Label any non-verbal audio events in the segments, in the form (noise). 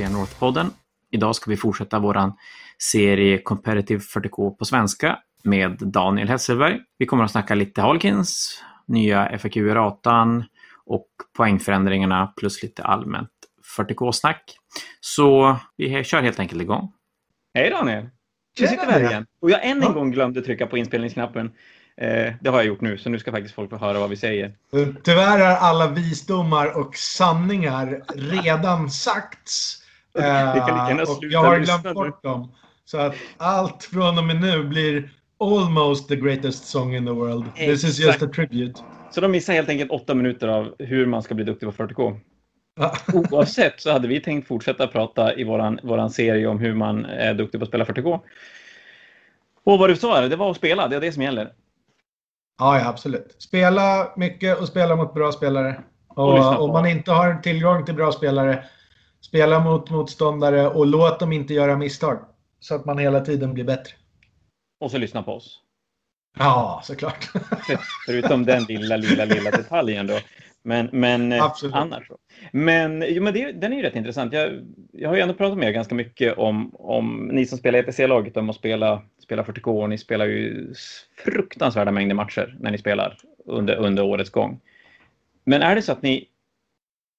ATC North-podden. Idag ska vi fortsätta vår serie Competitive 40K på svenska med Daniel Hesselberg. Vi kommer att snacka lite Halkins, nya FAQ i ratan och poängförändringarna plus lite allmänt 40K-snack. Så vi kör helt enkelt igång. Hej Daniel! Nu sitter vi här igen. Och jag än en gång glömde trycka på inspelningsknappen. Eh, det har jag gjort nu, så nu ska faktiskt folk få höra vad vi säger. Tyvärr har alla visdomar och sanningar redan sagts. Och jag har glömt bort dem. Så att allt från och med nu blir almost the greatest song in the world. Exakt. This is just a tribute. Så de missar helt enkelt åtta minuter av hur man ska bli duktig på 40K. (laughs) Oavsett så hade vi tänkt fortsätta prata i våran, våran serie om hur man är duktig på att spela 40K. Och vad du sa, det var att spela. Det är det som gäller. Ja, ja, absolut. Spela mycket och spela mot bra spelare. Och om man inte har tillgång till bra spelare, spela mot motståndare och låt dem inte göra misstag. Så att man hela tiden blir bättre. Och så lyssna på oss. Ja, såklart. (laughs) Förutom den lilla, lilla, lilla detaljen då. Men, men eh, Absolut. annars så. Men, jo, men det, den är ju rätt intressant. Jag, jag har ju ändå pratat med er ganska mycket om, om ni som spelar ETC-laget om att spela, spela 40K. Och ni spelar ju fruktansvärda mängder matcher när ni spelar under, under årets gång. Men är det så att ni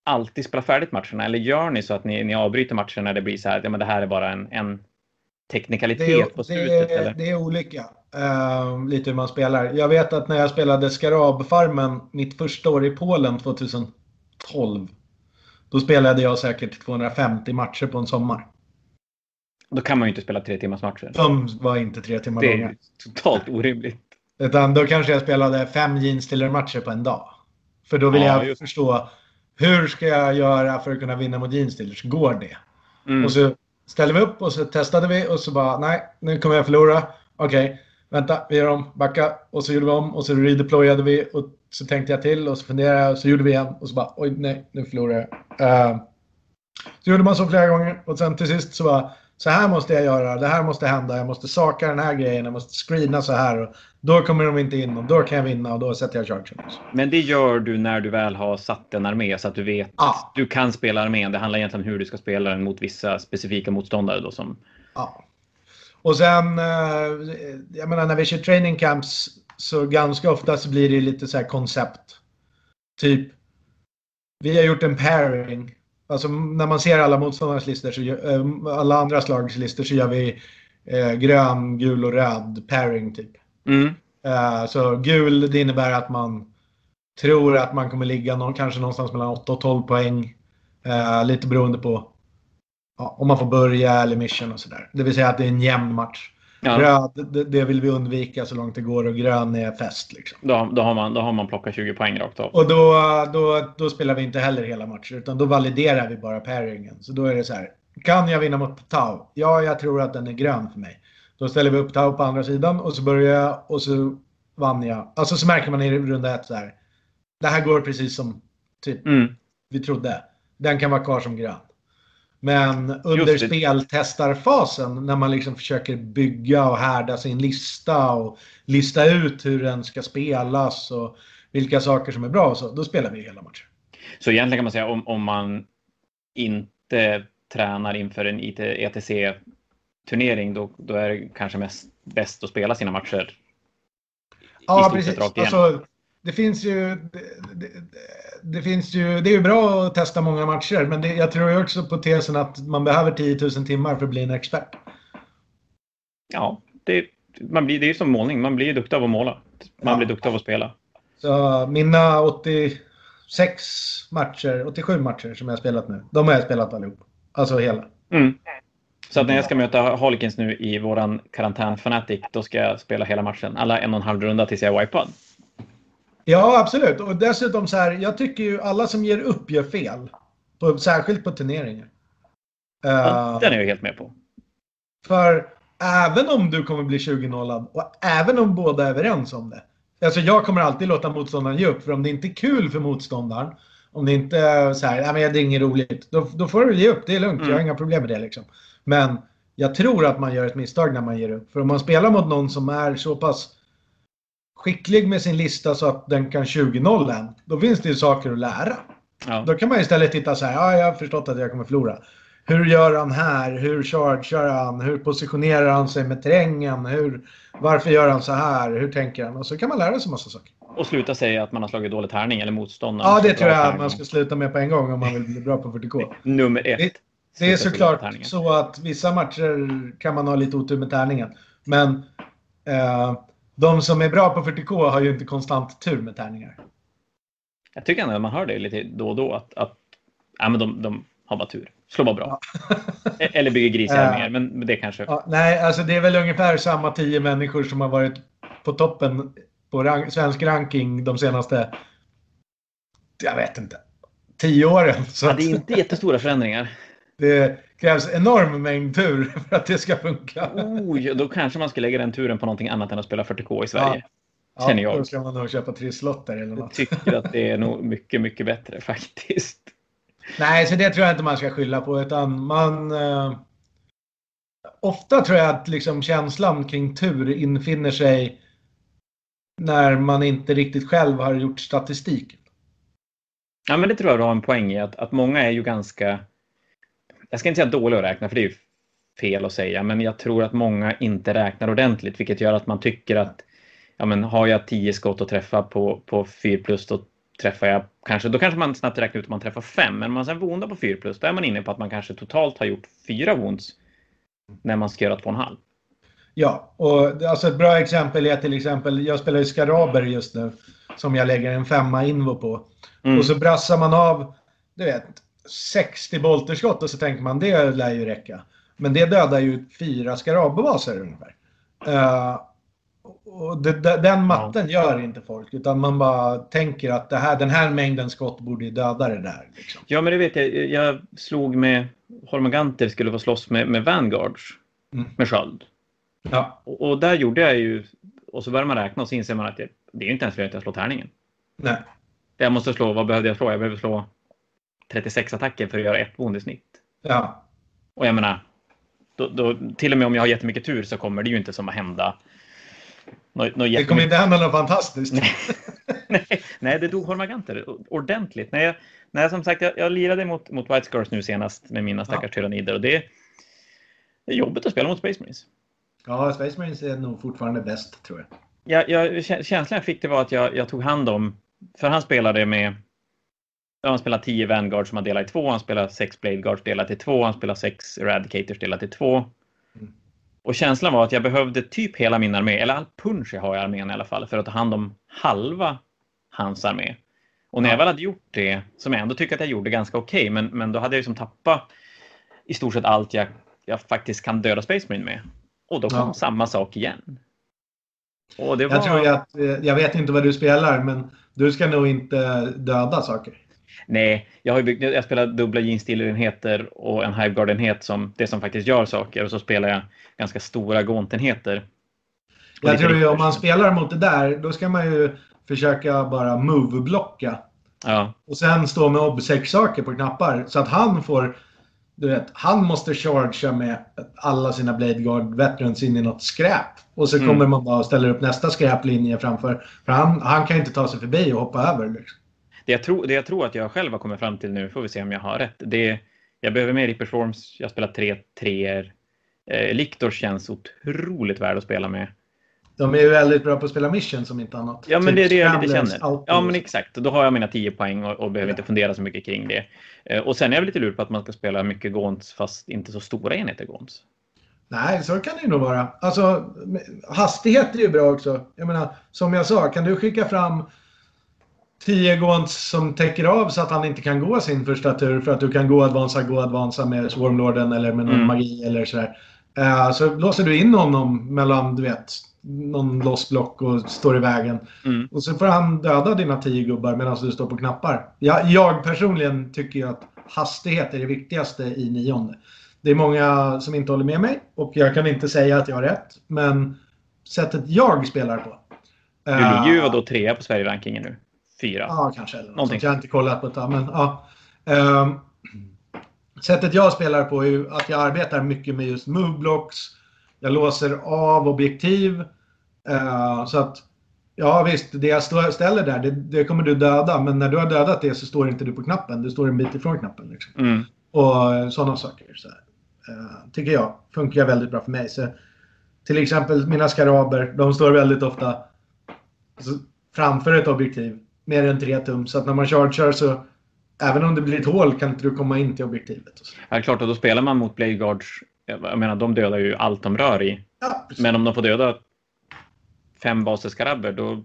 alltid spelar färdigt matcherna eller gör ni så att ni, ni avbryter matchen när det blir så här, ja men det här är bara en, en teknikalitet det är, på slutet? Det är, eller? det är olika. Uh, lite hur man spelar. Jag vet att när jag spelade Skarabfarmen mitt första år i Polen 2012. Då spelade jag säkert 250 matcher på en sommar. Då kan man ju inte spela tre timmars matcher. De var inte tre timmar långa. Det är totalt orimligt. Utan då kanske jag spelade fem jeans-matcher på en dag. För då vill ja, jag just. förstå hur ska jag göra för att kunna vinna mot jeans Går det? Mm. Och så ställde vi upp och så testade vi och så bara nej, nu kommer jag förlora. Okej, okay, vänta, vi gör om, backa. Och så gjorde vi om och så redeployade vi och så tänkte jag till och så funderade jag och så gjorde vi igen och så bara oj nej, nu förlorade jag. Uh, så gjorde man så flera gånger och sen till sist så bara så här måste jag göra, det här måste hända, jag måste saka den här grejen, jag måste screena så här. Och då kommer de inte in och då kan jag vinna och då sätter jag chargen. Men det gör du när du väl har satt en armé så att du vet ja. du kan spela armén. Det handlar egentligen om hur du ska spela den mot vissa specifika motståndare då som... Ja. Och sen, eh, jag menar när vi kör training camps så ganska ofta så blir det lite så här koncept. Typ, vi har gjort en pairing Alltså när man ser alla motståndares listor, så, äh, alla andra slags listor så gör vi äh, grön, gul och röd pairing typ. Mm. Äh, så gul det innebär att man tror att man kommer ligga någon, kanske någonstans mellan 8 och 12 poäng. lite beroende på ja, om man får börja eller mission och sådär. Det vill säga att det är en jämn match. Ja. Röd, det, det, vill vi undvika så långt det går och grön är fest. Liksom. Då, då, har man, då har man plockat 20 poäng rakt av. Och då, då, då spelar vi inte heller hela matcher utan då validerar vi bara pairingen. Så då är det så här. Kan jag vinna mot Tau? Ja, jag tror att den är grön för mig. Då ställer vi upp Tau på andra sidan och så börjar jag och så vann jag. Alltså så märker man i runda ett så här. Det här går precis som typ mm. vi trodde. Den kan vara kvar som grön. Men under speltestarfasen när man liksom försöker bygga och härda sin lista och lista ut hur den ska spelas och vilka saker som är bra och så, då spelar vi hela matchen. Så egentligen kan man säga om, om man inte tränar inför en ETC-turnering då, då är det kanske mest bäst att spela sina matcher Ja, precis. Alltså, det finns ju... Det, det, det, finns ju... Det är ju bra att testa många matcher, men det, jag tror ju också på tesen att man behöver 10 000 timmar för att bli en expert. Ja, det, man blir, det är ju som målning. Man blir ju duktig av att måla. Man ja. blir duktig av att spela. Så mina 86 matcher, 87 matcher som jag har spelat nu, de har jag spelat allihop. Alltså hela. Mm. Så att när jag ska möta Harlequins nu i våran karantän Fanatic, då ska jag spela hela matchen. Alla en och en halv runda tills jag är wipad. Ja, absolut. Och dessutom så här, jag tycker ju alla som ger upp gör fel. På, särskilt på turneringar. Ja, uh, den är jag helt med på. För även om du kommer bli 20-nollad och även om båda är överens om det. Alltså jag kommer alltid låta motståndaren ge upp. För om det inte är kul för motståndaren. Om det inte är så här, nej men det är inget roligt. Då, då får du ge upp, det är lugnt. Mm. Jag har mm. inga problem med det liksom. Men jag tror att man gör ett misstag när man ger upp. För om man spelar mot någon som är så pass skicklig med sin lista så att den kan 20-0 än, då finns det ju saker att lära. Ja. Då kan man istället titta så här, ja, jag har förstått att jag kommer förlora. hur gör han här? Hur chargear han? Hur positionerar han sig med terrängen? Hur, varför gör han så här? Hur tänker han? Och så kan man lära sig massa saker. Och sluta säga att man har slagit dålig tärning eller motståndaren. Ja, det tror jag man ska sluta med på en gång om man vill bli bra på 40K. Nummer ett. Det, är såklart så att vissa matcher kan man ha lite otur med tärningen. Men eh, de som är bra på 40K har ju inte konstant tur med tärningar. Jag tycker ändå att man hör det lite då och då att, att ja, men de, de har bara tur. Slår bara bra. Ja. E-, eller bygger grisar uh, (laughs) men det kanske... Ja, nej, alltså det är väl ungefär samma tio människor som har varit på toppen på rank svensk ranking de senaste, jag vet inte, tio åren. Så ja, det är inte jättestora förändringar. Det krävs enorm mängd tur (laughs) för att det ska funka. Oh, då kanske man ska lägga den turen på någonting annat än att spela 40K i Sverige. Ja. Känner jag. Då ska man nog köpa trisslotter eller något. Jag tycker att det är nog mycket, mycket bättre (laughs) faktiskt. Nej, så det tror jag inte man ska skylla på utan man... Eh, ofta tror jag att liksom känslan kring tur infinner sig när man inte riktigt själv har gjort statistiken. Ja, men det tror jag du har en poäng i. Att, att många är ju ganska... Jag ska inte säga dåliga att räkna, för det är ju fel att säga, men jag tror att många inte räknar ordentligt, vilket gör att man tycker att ja, men har jag tio skott att träffa på, på 4 plus, då träffar jag kanske, då kanske man snabbt räknar ut att man träffar fem, men om man sen vondar på 4 plus, då är man inne på att man kanske totalt har gjort fyra wounds när man ska göra två och en halv. Ja, och alltså ett bra exempel är till exempel, jag spelar ju Skaraber just nu, som jag lägger en femma invo på. Mm. Och så brassar man av, du vet, 60 bolterskott och så tänker man det lär ju räcka. Men det dödar ju fyra skarabbaser ungefär. Uh, och det, den matten ja. gör inte folk, utan man bara tänker att det här, den här mängden skott borde döda det där. Liksom. Ja, men det vet jag. Jag slog med Hormaganter, skulle få slåss med, med Vanguards, mm. med sköld. Ja. Och, och, där gjorde jag ju, och så börjar man räkna och så inser man att det, det är ju inte ens för att jag slår tärningen. Nej. Jag måste slå, vad behövde jag slå? Jag behöver slå 36 attacker för att göra ett wound i snitt. Ja. Och jag menar, då, då, till och med om jag har jättemycket tur så kommer det ju inte som att hända något, något det kommer inte hända något fantastiskt. (laughs) nej, nej, det dog Hormaganter ordentligt. Nej, jag, nej, som sagt, jag, jag lirade mot, mot White Scars nu senast med mina stackars ja. tyrannider och det, det är jobbigt att spela mot Space Marines. Ja, Space Marines är nog fortfarande bäst tror jag. Ja, jag, känslan jag fick det var att jag, jag tog hand om, för han spelade med han spelar 10 Vanguard som han delar i två, han spelar 6 Blade Guards delat i två, han spelar 6 Eradicators delat i två. Mm. Och känslan var att jag behövde typ hela min armé, eller all punch jag har i armén i alla fall, för att ta hand om halva hans armé. Och när jag väl hade gjort det, som jag ändå tycker att jag gjorde ganska okej, okay, men, men då hade jag liksom tappat i stort sett allt jag, jag faktiskt kan döda Space Marine med. Och då kom ja. samma sak igen. Och det var... Jag tror att, eh, jag vet inte vad du spelar, men du ska nog inte döda saker. Nej, jag, har byggt, jag spelar dubbla jeansstillerenheter och en Hiveguard-enhet som det som faktiskt gör saker. Och så spelar jag ganska stora gåntenheter. Jag tror ju om man spelar mot det där, då ska man ju försöka bara move-blocka. Ja. Och sen stå med obsec-saker på knappar. Så att han får du vet, han måste chargea med alla sina Blade Guard Veterans in i något skräp. Och så mm. kommer man bara och ställer upp nästa skräplinje framför. För han, han kan inte ta sig förbi och hoppa över. Liksom. Det, jag tror, det jag tror att jag själv har kommit fram till nu, får vi se om jag har rätt. Det, jag behöver mer Ripper Swarms, jag spelar tre treor. Eh, Lictor känns otroligt värd att spela med. De är ju väldigt bra på att spela mission som inte annat. Ja, men det är det jag lite känner. Ja, men exakt. Då har jag mina 10 poäng och, och behöver ja. inte fundera så mycket kring det. Eh, och sen är jag lite lur på att man ska spela mycket Gaunts fast inte så stora enheter Gaunts. Nej, så kan det ju nog vara. Alltså, hastighet är ju bra också. Jag menar, som jag sa, kan du skicka fram 10 Gaunts som täcker av så att han inte kan gå sin första tur för att du kan gå advansa, gå advansa med Swarmlorden eller med någon mm. magi eller sådär. Uh, så låser du in honom mellan, du vet, någon lossblock och står i vägen. Mm. Och så får han döda dina tio gubbar medan du står på knappar. Jag, jag personligen tycker ju att hastighet är det viktigaste i nionde. Det är många som inte håller med mig och jag kan inte säga att jag har rätt. Men sättet jag spelar på. Du ligger ju uh, då trea på Sverige-rankingen nu. Fyra. Ja, kanske. Eller något Jag har inte kollat på det. Men, ja. Uh, sättet jag spelar på är att jag arbetar mycket med just moveblocks jag låser av objektiv. Uh, så att, ja visst, det jag ställer där, det, det, kommer du döda. Men när du har dödat det så står inte du på knappen. Du står en bit ifrån knappen. Liksom. Mm. och sådana saker. Så. Uh, tycker jag funkar väldigt bra för mig. Så, till exempel mina skaraber, de står väldigt ofta alltså, framför ett objektiv mer än 3 tum. Så att när man chargear så även om det blir ett hål kan inte du komma in till objektivet. Ja, klart, och då spelar man mot Blade Guards. Jag menar, de dödar ju allt de rör i. Ja, Men om de får döda fem baseskarabber, då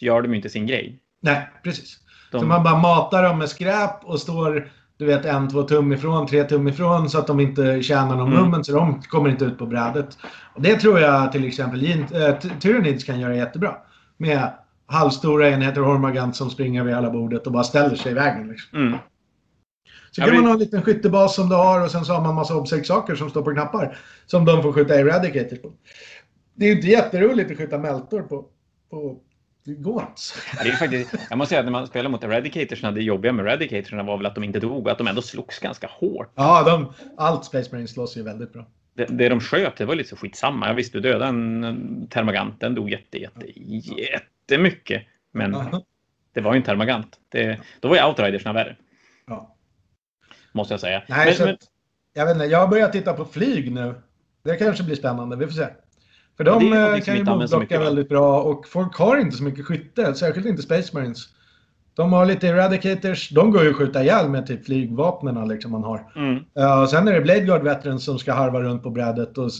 gör de ju inte sin grej. Nej, precis. De... Så man bara matar dem med skräp och står du vet en, två tum ifrån, tre tum ifrån så att de inte tjänar någon mm. moment så de kommer inte ut på brädet. Och det tror jag till exempel äh, Tyranids kan göra jättebra. Med halvstora enheter Hormagant som springer vid hela bordet och bara ställer sig i vägen. Liksom. Mm. Så kan man ha en liten skyttebas som du har och sen så har man massa obseg-saker som står på knappar. Som de får skjuta eradicators på. Det är ju inte jätteroligt att skjuta meltor på, på det går inte. Faktiskt, jag måste säga att när man spelar mot Eradicatorsna, det jobbiga med Eradicatorsna var väl att de inte dog och att de ändå slogs ganska hårt. Ja, de, allt Space Marines slåss ju väldigt bra. Det, det de sköt, det var lite så skitsamma. Jag visste, du dödade en termagant, den dog jätte, jätte, jättemycket. Men Aha. det var ju en termagant. Det, då var ju Outridersna värre. Ja. Måste jag säga. Nej, men, så men... jag vet inte, jag har börjat titta på flyg nu. Det kanske blir spännande, vi får se. För de ja, kan ju motblocka väldigt bra och folk har inte så mycket skytte, särskilt inte Space Marines. De har lite Eradicators, de går ju att skjuta ihjäl med typ flygvapnen liksom man har. Mm. Uh, sen är det Blade Guard Veterans som ska harva runt på brädet och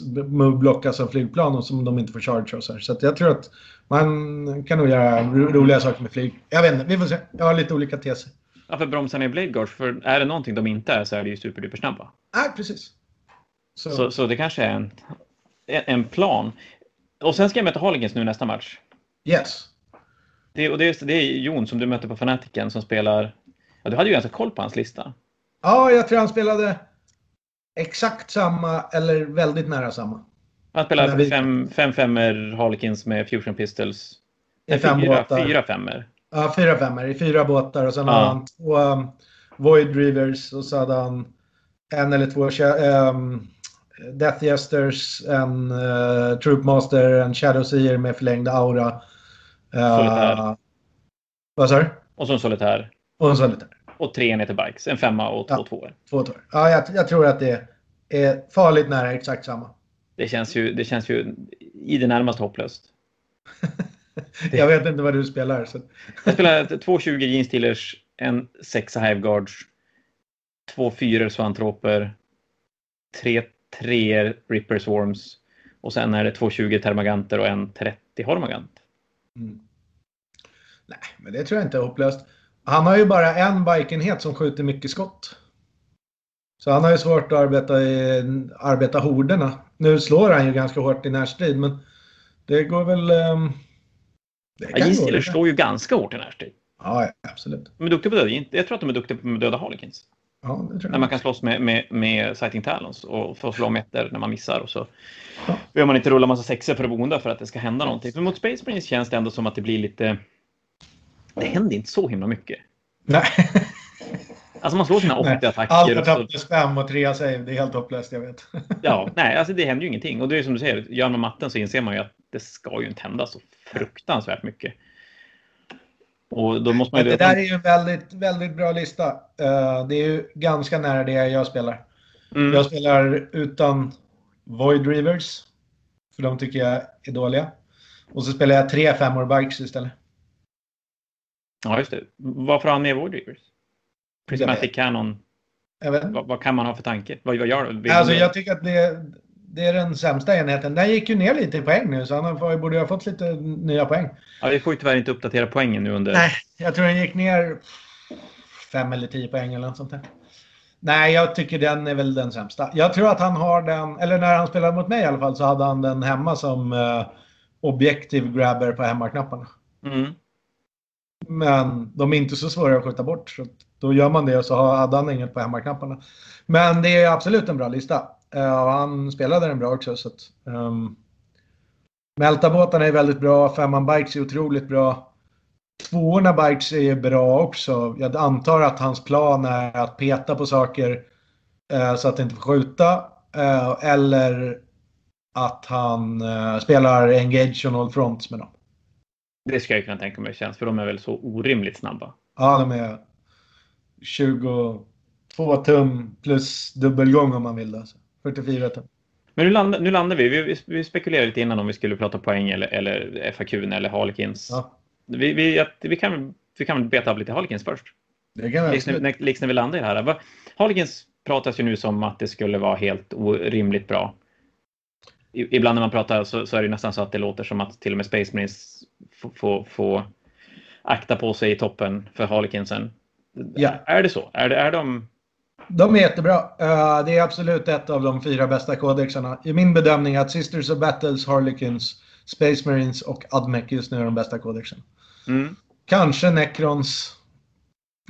blockas av flygplan och som de inte får charge och så här. Så jag tror att man kan nog göra roliga saker med flyg. Jag vet inte, vi får se. Jag har lite olika teser. Ja, för bromsarna i Blade Guards, för är det någonting de inte är så är det ju superduper snabba. Nej, precis. Så. Så, så det kanske är en en plan. Och sen ska jag möta Harlequins nu nästa match. Yes. Det, och det, är, det är Jon som du mötte på Fanatiken som spelar... Ja, du hade ju ganska koll på hans lista. Ja, jag tror han spelade exakt samma eller väldigt nära samma. Han spelar vi... fem, fem femmer Harlequins med Fusion Pistols. I fem fyra, båtar. Fyra femmer. Ja, fyra femmer i fyra båtar och sen ja. har han två um, Void Drivers och så hade han en eller två um, Death Jesters, en uh, Troopmaster, en Shadow Seer med förlängd aura. Solitär. Vad sa du? Och så en solitär. Och en solitär. Och tre enheter bikes, en femma och två ja, tvåor. Två tvåor. Ja, jag, jag, tror att det är farligt nära exakt samma. Det känns ju, det känns ju i det närmaste hopplöst. (laughs) jag vet inte vad du spelar. Så. jag spelar två 20 Jeans Steelers, en sexa Hiveguards, två fyror Swantroper, tre tre Ripper Swarms och sen är det två 20 Termaganter och en 30 Hormagant. Mm. Nej, men det tror jag inte är hopplöst. Han har ju bara en bikenhet som skjuter mycket skott. Så han har ju svårt att arbeta, i, arbeta horderna. Nu slår han ju ganska hårt i närstrid, men det går väl... Um, det ja, slår ju ganska hårt i närstrid. Ja, absolut. De är duktiga på döda. Jag tror att de är duktiga på döda Harlequins. Ja, när man kan slåss med, med, med Sighting Talons och få slå meter när man missar. Och så ja. behöver man inte rulla massa sexer för att bonda för att det ska hända någonting. Men mot Space Marines känns det ändå som att det blir lite... Det händer inte så himla mycket. Nej. (laughs) Alltså man slår sina 80 attacker. Allt är top plus 5 och 3 save. Det är helt hopplöst, jag vet. (laughs) ja, nej, alltså det händer ju ingenting. Och det är som du säger, gör man matten så inser man ju att det ska ju inte hända så fruktansvärt mycket. Och då måste man det där är ju en väldigt, väldigt bra lista. Uh, det är ju ganska nära det jag spelar. Mm. Jag spelar utan Void Rivers. För de tycker jag är dåliga. Och så spelar jag tre femmor bikes istället. Ja, just det. Varför har han med Void Rivers? Prismatic Cannon. Vad, vad, kan man ha för tanke? Vad, vad gör du? Alltså, jag tycker att det, det är den sämsta enheten. Den gick ju ner lite i poäng nu, så han borde ha fått lite nya poäng. Ja, vi får ju tyvärr inte uppdatera poängen nu under... Nej, jag tror den gick ner fem eller tio poäng eller något sånt där. Nej, jag tycker den är väl den sämsta. Jag tror att han har den, eller när han spelade mot mig i alla fall, så hade han den hemma som uh, objektiv grabber på hemmaknapparna. Mm. Men de är inte så svåra att skjuta bort. Så då gör man det och så hade han inget på hemmaknapparna. Men det är absolut en bra lista. Uh, och han spelade den bra också. Så att, um, Mältabåtarna är väldigt bra. Femman Bikes är otroligt bra. Tvåorna Bikes är bra också. Jag antar att hans plan är att peta på saker uh, så att det inte får skjuta. Uh, eller att han spelar Engage och All Fronts med dem. Det ska jag kunna tänka mig känns, för de är väl så orimligt snabba. Ja, de är 20 2 tum plus dubbelgång om man vill. Alltså. 44 tum. Men nu landar, nu landar vi. vi. Vi spekulerade lite innan om vi skulle prata poäng eller, eller FAQ eller Harlequins. Ja. Vi, vi, vi, kan, vi kan beta av lite Harlequins först. Det kan vi liksom, när, liksom när vi landar i det här. Harlequins pratas ju nu som att det skulle vara helt orimligt bra. Ibland när man pratar så, så, är det nästan så att det låter som att till och med Space Marines får få, få akta på sig i toppen för Harlequinsen. Ja. Är det så? Är, det, är de... De är jättebra. Uh, det är absolut ett av de fyra bästa kodexarna. I min bedömning att Sisters of Battles, Harlequins, Space Marines och Admec just nu är de bästa kodexen. Mm. Kanske Necrons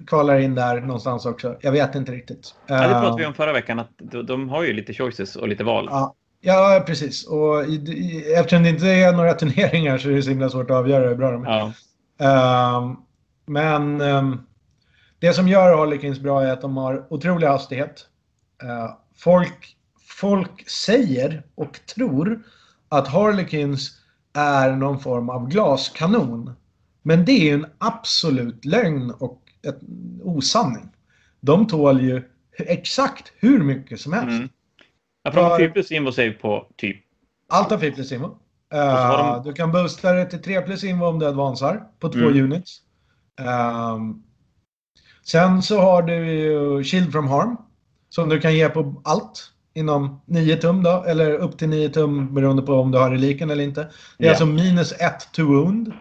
kvalar in där någonstans också. Jag vet inte riktigt. Ja, det pratade vi om förra veckan, att de, de har ju lite choices och lite val. Ja, ja precis. Och i, i, eftersom det inte är några turneringar så är det så himla svårt att avgöra hur bra de är. Ja. Uh, men um, det som gör Harlequins bra är att de har otrolig hastighet. Uh, folk, folk säger och tror att Harlequins är någon form av glaskanon. Men det är ju en absolut lögn och ett osanning. De tål ju exakt hur mycket som helst. Mm. Ja, för de har 4 plus invo save på typ? Allt har 4 plus invo. Uh, de... Du kan boosta det till 3 plus invo om du advansar på två mm. units. Um, sen så har du ju Shield from Harm. Som du kan ge på allt inom 9 tum då, eller upp till 9 tum beroende på om du har reliken eller inte. Det är yeah. alltså minus 1 to wound.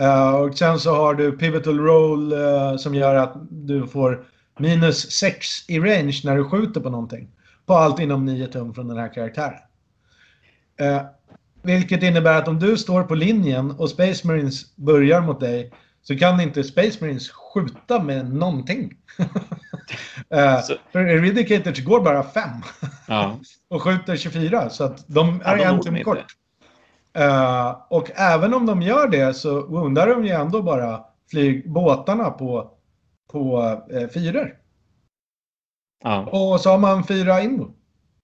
Uh, och sen så har du Pivotal Roll uh, som gör att du får minus 6 i range när du skjuter på någonting. På allt inom 9 tum från den här karaktären. Uh, vilket innebär att om du står på linjen och Space Marines börjar mot dig så kan inte Space Marines skjuta med någonting. (laughs) uh, för Eridicators går bara 5 ja. (laughs) och skjuter 24 så att de är ja, en tum kort. Uh, och även om de gör det så woundar de ju ändå bara flyg, båtarna på, på uh, fyror. Ja. Och så har man fyra invo.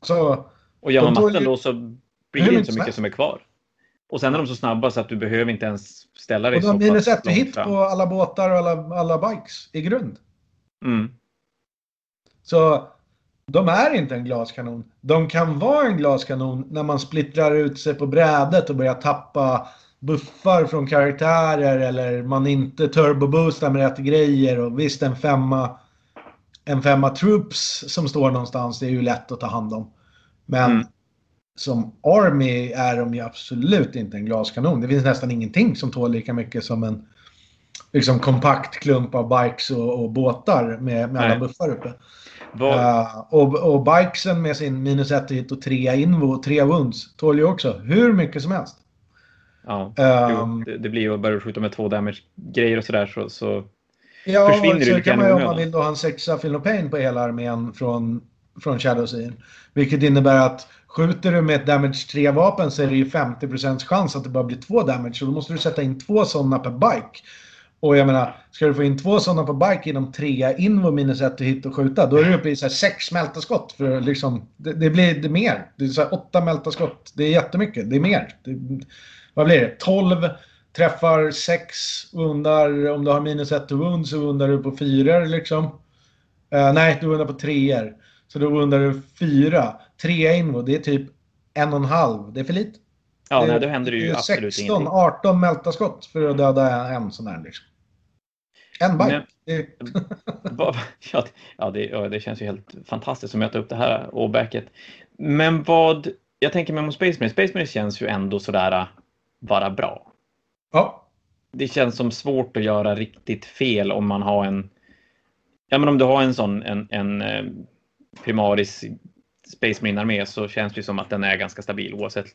Så och gör man matten då så blir det inte så mycket som är kvar. Och sen är de så snabba så att du behöver inte ens ställa dig och så pass minus ett hit fram. på alla båtar och alla, alla bikes i grund. Mm. Så de är inte en glaskanon. De kan vara en glaskanon när man splittrar ut sig på brädet och börjar tappa buffar från karaktärer eller man inte turboboostar med rätt grejer och visst en femma en femma troops som står någonstans det är ju lätt att ta hand om. Men mm. Som Army är de ju absolut inte en glaskanon. Det finns nästan ingenting som tål lika mycket som en liksom kompakt klump av bikes och, och båtar med, med alla buffar uppe. Uh, och, och bikesen med sin minus 1 hit och 3 invo och 3 wounds tål ju också hur mycket som helst. Ja, um, det, det, blir ju att börja skjuta med två damage-grejer och sådär så, så ja, försvinner det lite kan man ju om man vill då ha en sexa Pain på hela armén från, från Shadow Scene. Vilket innebär att skjuter du med ett damage 3-vapen så är det ju 50% chans att det bara blir två damage. Så då måste du sätta in två sådana per bike. Och jag menar, ska du få in två sådana på bike inom tre invo minus ett och hit och skjuta, då är du uppe i så här sex smälta skott. För liksom, det, det blir det mer. Det är så här åtta smälta skott. Det är jättemycket. Det är mer. Det, vad blir det? 12 träffar sex undar. Om du har minus ett wound så undar du på fyror liksom. Uh, nej, du undar på treor. Så då undar du fyra. Tre invo, det är typ en och en halv. Det är för lite. Ja, det, nej, då händer det ju absolut 16, ingenting. 18 mälta skott för att döda en sån här. Liksom. En bike. (laughs) ja, det, ja, det känns ju helt fantastiskt att möta upp det här åbäket. Men vad, jag tänker mig om Space Marine. Space Marine känns ju ändå sådär äh, vara bra. Ja. Det känns som svårt att göra riktigt fel om man har en, ja men om du har en sån, en, en eh, primaris Space Marine-armé så känns det som att den är ganska stabil oavsett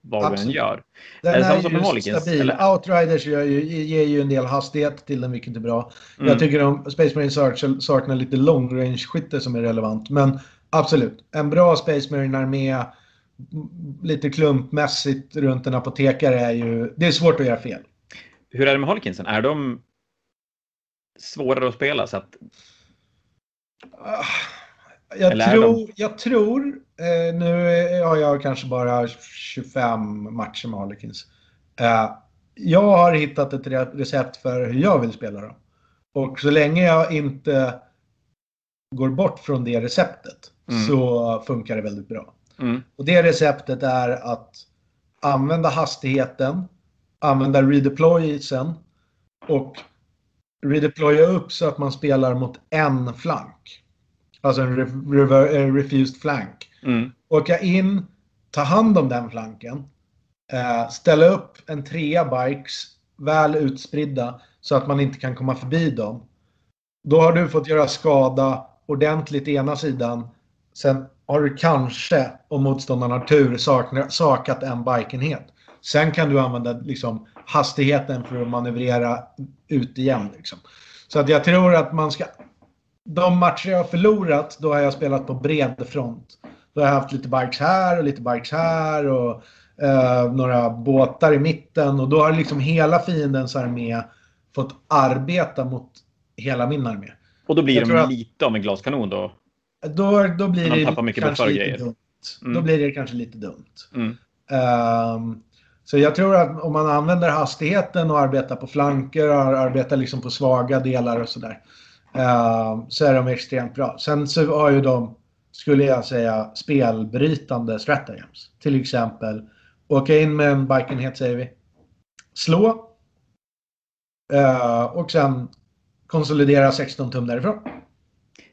vad än gör. Den är, är ju stabil. Eller? Outriders ger ju, ger ju en del hastighet till den, vilket är bra. Mm. Jag tycker att Space Marine saknar lite long range-skytte som är relevant. Men absolut, en bra Space Marine-armé lite klumpmässigt runt en apotekare är ju... Det är svårt att göra fel. Hur är det med Holkinsen? Är de svårare att spela? Så att... Jag, tror, jag tror, eh, nu har jag kanske bara 25 matcher med Harlequins. Eh, jag har hittat ett recept för hur jag vill spela dem. Och så länge jag inte går bort från det receptet mm. så funkar det väldigt bra. Mm. Och det receptet är att använda hastigheten, använda redeploysen och redeploya upp så att man spelar mot en flank. Alltså en re refused flank. Mm. Åka in, ta hand om den flanken. Eh, ställa upp en trea bikes väl utspridda så att man inte kan komma förbi dem. Då har du fått göra skada ordentligt ena sidan. Sen har du kanske, om motståndaren har tur, sakat en bikenhet. Sen kan du använda liksom, hastigheten för att manövrera ut igen. Liksom. Så att jag tror att man ska... De matcher jag har förlorat, då har jag spelat på bred front. Då har jag haft lite bikes här och lite bikes här och eh, några båtar i mitten. Och då har liksom hela fiendens armé fått arbeta mot hela min armé. Och då blir de lite av en glaskanon då? Då, då blir det kanske lite grejer. dumt. Mm. Då blir det kanske lite dumt. Mm. Um, så jag tror att om man använder hastigheten och arbetar på flanker och arbetar liksom på svaga delar och sådär. Uh, så är de extremt bra. Sen så har ju de, skulle jag säga, spelbrytande stratagems. Till exempel åka in med en bikenhet säger vi. Slå. Uh, och sen konsolidera 16 tum därifrån.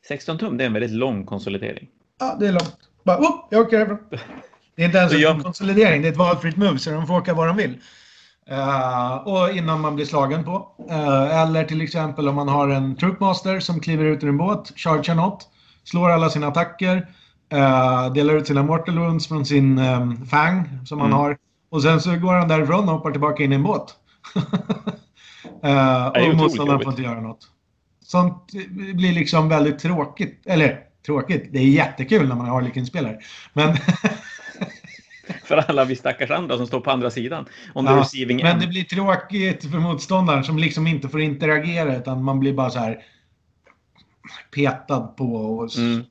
16 tum, det är en väldigt lång konsolidering. Ja, det är långt. Bara, oh, jag åker härifrån. (laughs) Det är inte ens en konsolidering, det är ett valfritt move så de får åka var de vill. Uh, och innan man blir slagen på. Uh, eller till exempel om man har en truppmaster som kliver ut ur en båt, chargear något, slår alla sina attacker, uh, delar ut sina mortal wounds från sin um, fang som mm. han har. Och sen så går han därifrån och hoppar tillbaka in i en båt. (laughs) och motståndaren får inte göra något. Sånt blir liksom väldigt tråkigt. Eller tråkigt, det är jättekul när man har Harlequin-spelare. Men (laughs) för alla vi stackars andra som står på andra sidan. On ja, receiving men end. det blir tråkigt för motståndaren som liksom inte får interagera utan man blir bara så här petad på. Och, mm.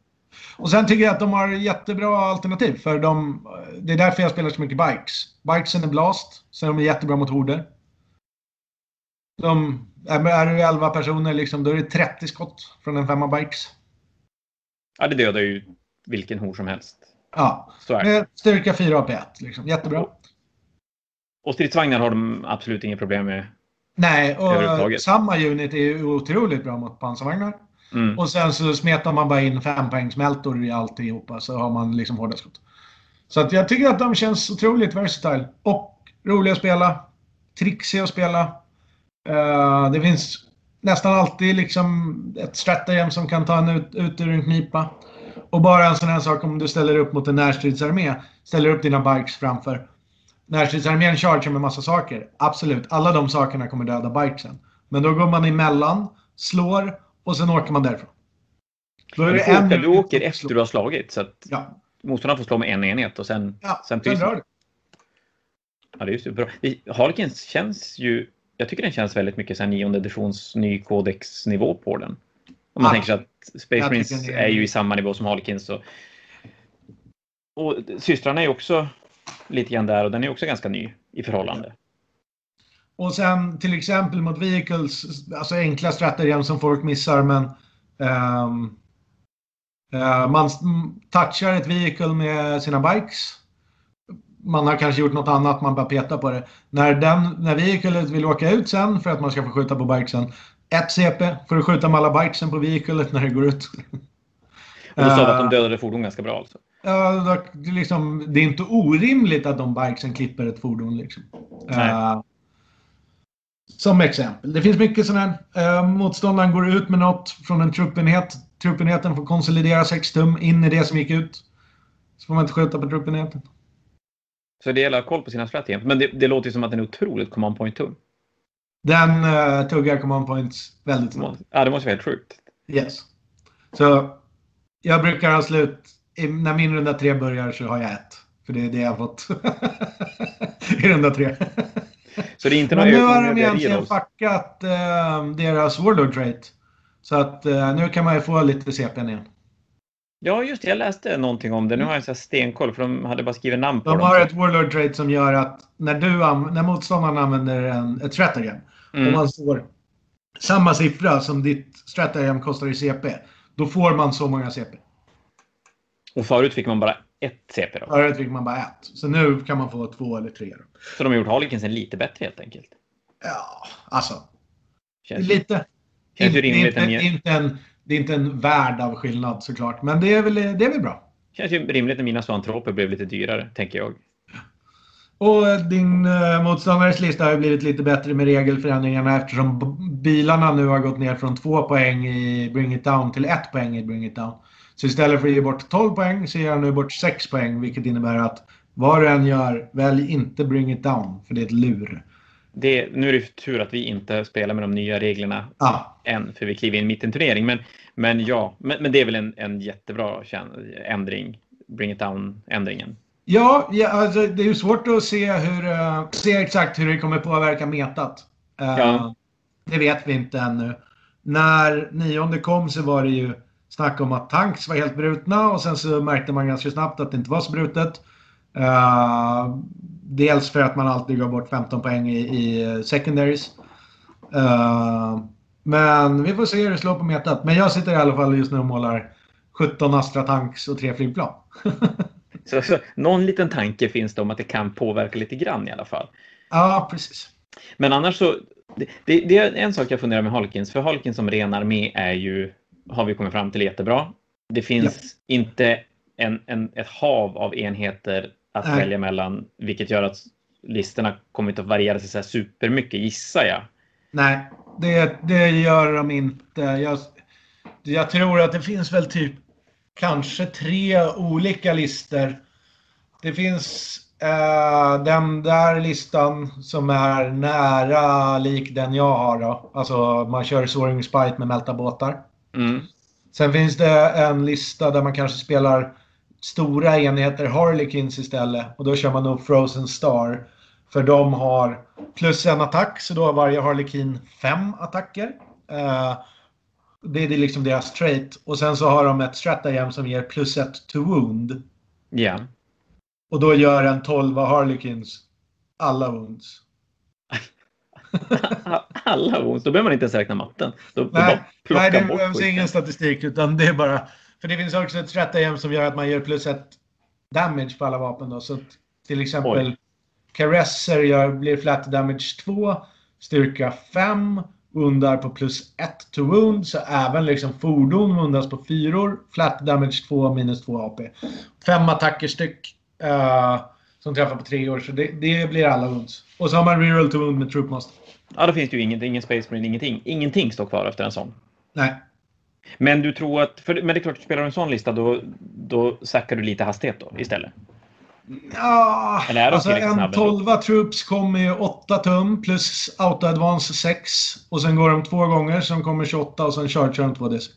och sen tycker jag att de har jättebra alternativ för de, det är därför jag spelar så mycket bikes. Bikesen är blast, så de är jättebra mot horder. De, är du 11 personer liksom, då är det 30 skott från en femma bikes. Ja, det dödar ju vilken hor som helst. Ja, styrka 4 AP1. Liksom. Jättebra. Och, stridsvagnar har de absolut inget problem med? Nej, och samma unit är ju otroligt bra mot pansarvagnar. Mm. Och sen så smetar man bara in fempoängsmältor i alltihopa så har man liksom hårda skott. Så att jag tycker att de känns otroligt versatile. Och roliga att spela. Trixiga att spela. Uh, det finns nästan alltid liksom ett stratagem som kan ta en ut, ut ur en knipa. Och bara en sån här sak om du ställer upp mot en närstridsarmé. Ställer upp dina bikes framför. Närstridsarmén chargear med massa saker. Absolut, alla de sakerna kommer döda bikesen. Men då går man emellan, slår och sen åker man därifrån. Då är det du, en... du åker efter du har slagit. Så att ja. motståndaren får slå med en enhet och sen, ja, sen pyser du. Ja, det är just bra. Harkins känns ju... Jag tycker den känns väldigt mycket som nionde editions ny kodexnivå på den. Om man ah, tänker sig att Space Marines är ju i samma nivå som Harlequins. Och, och systrarna är också lite grann där och den är också ganska ny i förhållande. Och sen till exempel mot vehicles, alltså enkla strategier som folk missar men um, uh, man touchar ett vehicle med sina bikes. Man har kanske gjort något annat, man bara petar på det. När, den, när vehiclet vill åka ut sen för att man ska få skjuta på bikesen ett CP för att skjuta med alla bikesen på vehiclet när det går ut. Och du sa att de eh, dödade fordon ganska bra alltså? Ja, det, liksom, det är inte orimligt att de bikesen klipper ett fordon. Liksom. Uh, som exempel. Det finns mycket sådana här. Uh, motståndaren går ut med något från en truppenhet. Truppenheten får konsolidera 6 tum in i det som gick ut. Så får man inte skjuta på truppenheten. Så det gäller att ha koll på sina strategier. Men det, det låter ju som att den är otroligt command point tung. Den uh, tuggar command points väldigt snabbt. Ja, det måste vara helt sjukt. Yes. Så jag brukar ha slut, när min runda tre börjar så har jag ett. För det är det jag har fått (laughs) i runda tre. (laughs) Så det är inte Men nu har de egentligen fuckat uh, deras Warlord trait. Så att uh, nu kan man ju få lite CPn igen. Ja, just det. Jag läste någonting om det. Nu har jag en stenkoll för de hade bara skrivit namn på de dem. De har ett Warlord trait som gör att när, du, när motståndaren använder en, ett stratagem Mm. Om man står samma siffra som ditt stratagem kostar i CP. Då får man så många CP. Och förut fick man bara ett CP då? Förut fick man bara ett. Så nu kan man få två eller tre. Då. Så de har gjort Harlekinsen lite bättre helt enkelt? Ja, alltså. Känns, lite. känns det, rimligt. inte, är inte en, det är inte en värld av skillnad såklart. Men det är väl, det är väl bra. känns ju rimligt när mina zoantroper blev lite dyrare, tänker jag. Och din uh, motståndares lista har ju blivit lite bättre med regelförändringarna eftersom bilarna nu har gått ner från två poäng i Bring It Down till ett poäng i Bring It Down. Så istället för att ge bort 12 poäng så ger han nu bort 6 poäng vilket innebär att vad du än gör, välj inte Bring It Down för det är ett lur. Det, nu är det tur att vi inte spelar med de nya reglerna Ja, än, för vi kliver in mitt i en turnering. Men, men ja, men, men det är väl en, en jättebra ändring, Bring It Down-ändringen. Ja, ja alltså, det är ju svårt att se, hur, eh, se exakt hur det kommer påverka metat. Eh, Ja. Det vet vi inte ännu. När nionde kom så var det ju snack om att tanks var helt brutna och sen så märkte man ganska snabbt att det inte var så brutet. Eh, dels för att man alltid gav bort 15 poäng i, i secondaries. Eh, men vi får se hur det slår på metat. Men jag sitter i alla fall just nu och målar 17 Astra tanks och tre flygplan. (laughs) Så, så någon liten tanke finns det om att det kan påverka lite grann i alla fall. ja, precis. Men annars så, det, det, det är en sak jag funderar med Harlequins, för Harlequins som ren armé är ju, har vi kommit fram till, jättebra. Det finns inte en, en, ett hav av enheter att Nej. välja mellan, vilket gör att listorna kommer inte att variera sig så här supermycket, gissar jag. Nej, det, det gör de inte. Jag, jag tror att det finns väl typ kanske tre olika listor. Det finns eh, den där listan som är nära lik den jag har. Då. Alltså man kör Soaring Spite med mälta båtar. Mm. Sen finns det en lista där man kanske spelar stora enheter Harlequins istället. Och då kör man nog Frozen Star. För de har plus en attack, så då har varje Harlequin fem attacker. Eh, det är liksom deras trait. Och sen så har de ett stratagem som ger plus ett to wound. Ja. Och då gör en 12 Harlequins alla wounds. (laughs) Alla wounds, då behöver man inte ens räkna matten. Då, då Nej, plocka nej det behövs ingen statistik utan det är bara... För det finns också ett stratagem som gör att man gör plus ett damage på alla vapen. Då. Så till exempel Oj. Caresser gör, blir flat damage 2, styrka 5, undar på plus 1 to wound. Så även liksom fordon undas på fyror, flat damage 2, minus 2 AP. Fem attacker styck. eh, som träffar på treor, så det, det blir alla wounds. Och så har man reroll to wound med Troop Master. Ja, då finns det ju ingenting, ingen Space Marine, ingenting. Ingenting står kvar efter en sån. Nej, Men du tror att, för, men det är klart, spelar du en sån lista då, då sackar du lite hastighet då istället. Ja, alltså en snabba ändå? 12 troops kommer ju 8 tum plus auto advance 6. Och sen går de två gånger, sen kommer 28 och sen chargear de 2 D6.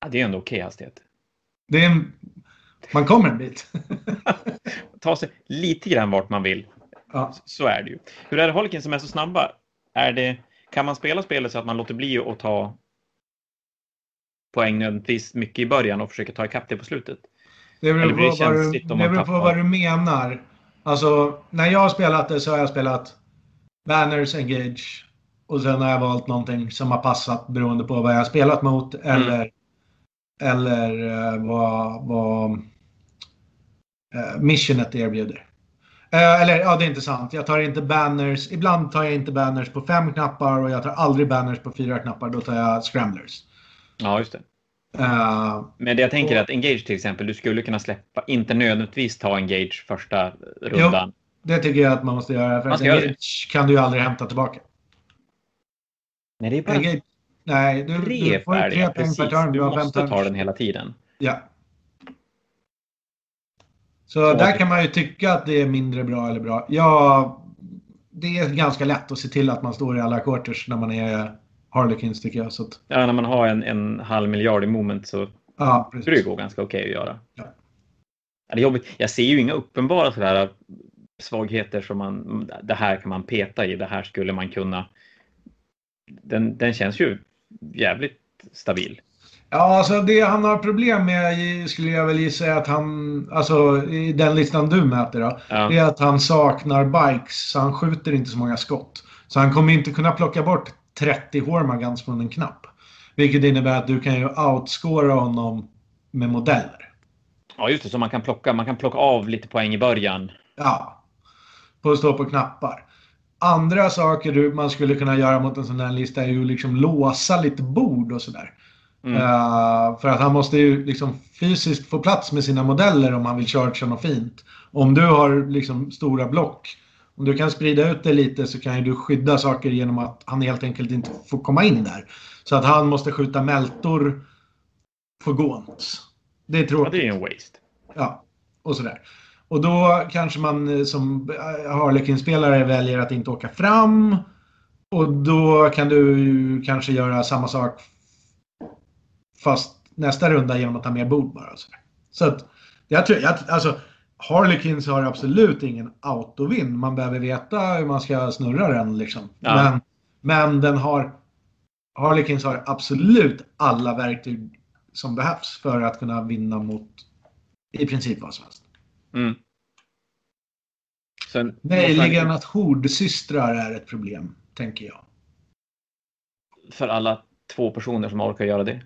Ja, det är ändå okej hastighet. Det är en... Man kommer en bit. (laughs) Ta sig lite grann vart man vill. ja. Så är det ju. Hur är det Holken som är så snabba? Är det, kan man spela spelet så att man låter bli att ta poäng nödvändigtvis mycket i början och försöka ta ikapp det på slutet? Det beror på, det vad du, det beror på vad du menar. Alltså, när jag har spelat det så har jag spelat Banners Engage. Och sen har jag valt någonting som har passat beroende på vad jag har spelat mot eller, eller eh, vad, vad eh, missionet erbjuder. Eh, eller ja, det är inte sant. Jag tar inte banners. Ibland tar jag inte banners på fem knappar och jag tar aldrig banners på fyra knappar. Då tar jag scramblers. Ja, just det. Eh, Men det jag tänker är Och- att Engage till exempel, du skulle kunna släppa, inte nödvändigtvis ta Engage första rundan. det tycker jag att man måste göra. För Man ska göra engage kan du ju aldrig hämta tillbaka. Nej, det är bara Engage, nej, du, tre du får ju tre poäng per turn. du Du måste ta den hela tiden. Ja. Så Så där kan man ju tycka att det är mindre bra eller bra. Ja, det är ganska lätt att se till att man står i alla quarters när man är Harlequins tycker jag. Så att, Ja, när man har en, en halv miljard i moment så ja, skulle det precis. gå ganska okej att göra. Ja. Ja, det är jobbigt. Jag ser ju inga uppenbara sådär svagheter som man, det här kan man peta i, det här skulle man kunna. Den, den känns ju jävligt stabil. Ja, alltså det han har problem med skulle jag väl gissa är att han, alltså i den listan du mäter då, Ja. det är att han saknar bikes så han skjuter inte så många skott. Så han kommer inte kunna plocka bort 30 Hormagans från en knapp. Vilket innebär att du kan ju outscora honom med modeller. Ja, just det. Så man kan plocka, man kan plocka av lite poäng i början. Ja. På att stå på knappar. Andra saker man skulle kunna göra mot en sån här lista är ju liksom låsa lite bord och sådär. Mm. Uh, för att han måste ju liksom fysiskt få plats med sina modeller om han vill chargea något fint. Om du har liksom stora block, om du kan sprida ut det lite så kan ju du skydda saker genom att han helt enkelt inte får komma in där. Så att han måste skjuta mältor för gåns. Det är tråkigt. Ja, det är en waste. Ja, och sådär. Och då kanske man eh, som Harlequin-spelare väljer att inte åka fram. Och då kan du kanske göra samma sak fast nästa runda genom att ta mer bord bara. Så, så att jag tror, jag, alltså Harlequins har absolut ingen autovinn. Man behöver veta hur man ska snurra den liksom. Ja. Men, men den har Harlequins har absolut alla verktyg som behövs för att kunna vinna mot i princip vad som helst. Mm. Sen, Möjligen att hordsystrar är ett problem, tänker jag. För alla två personer som orkar göra det?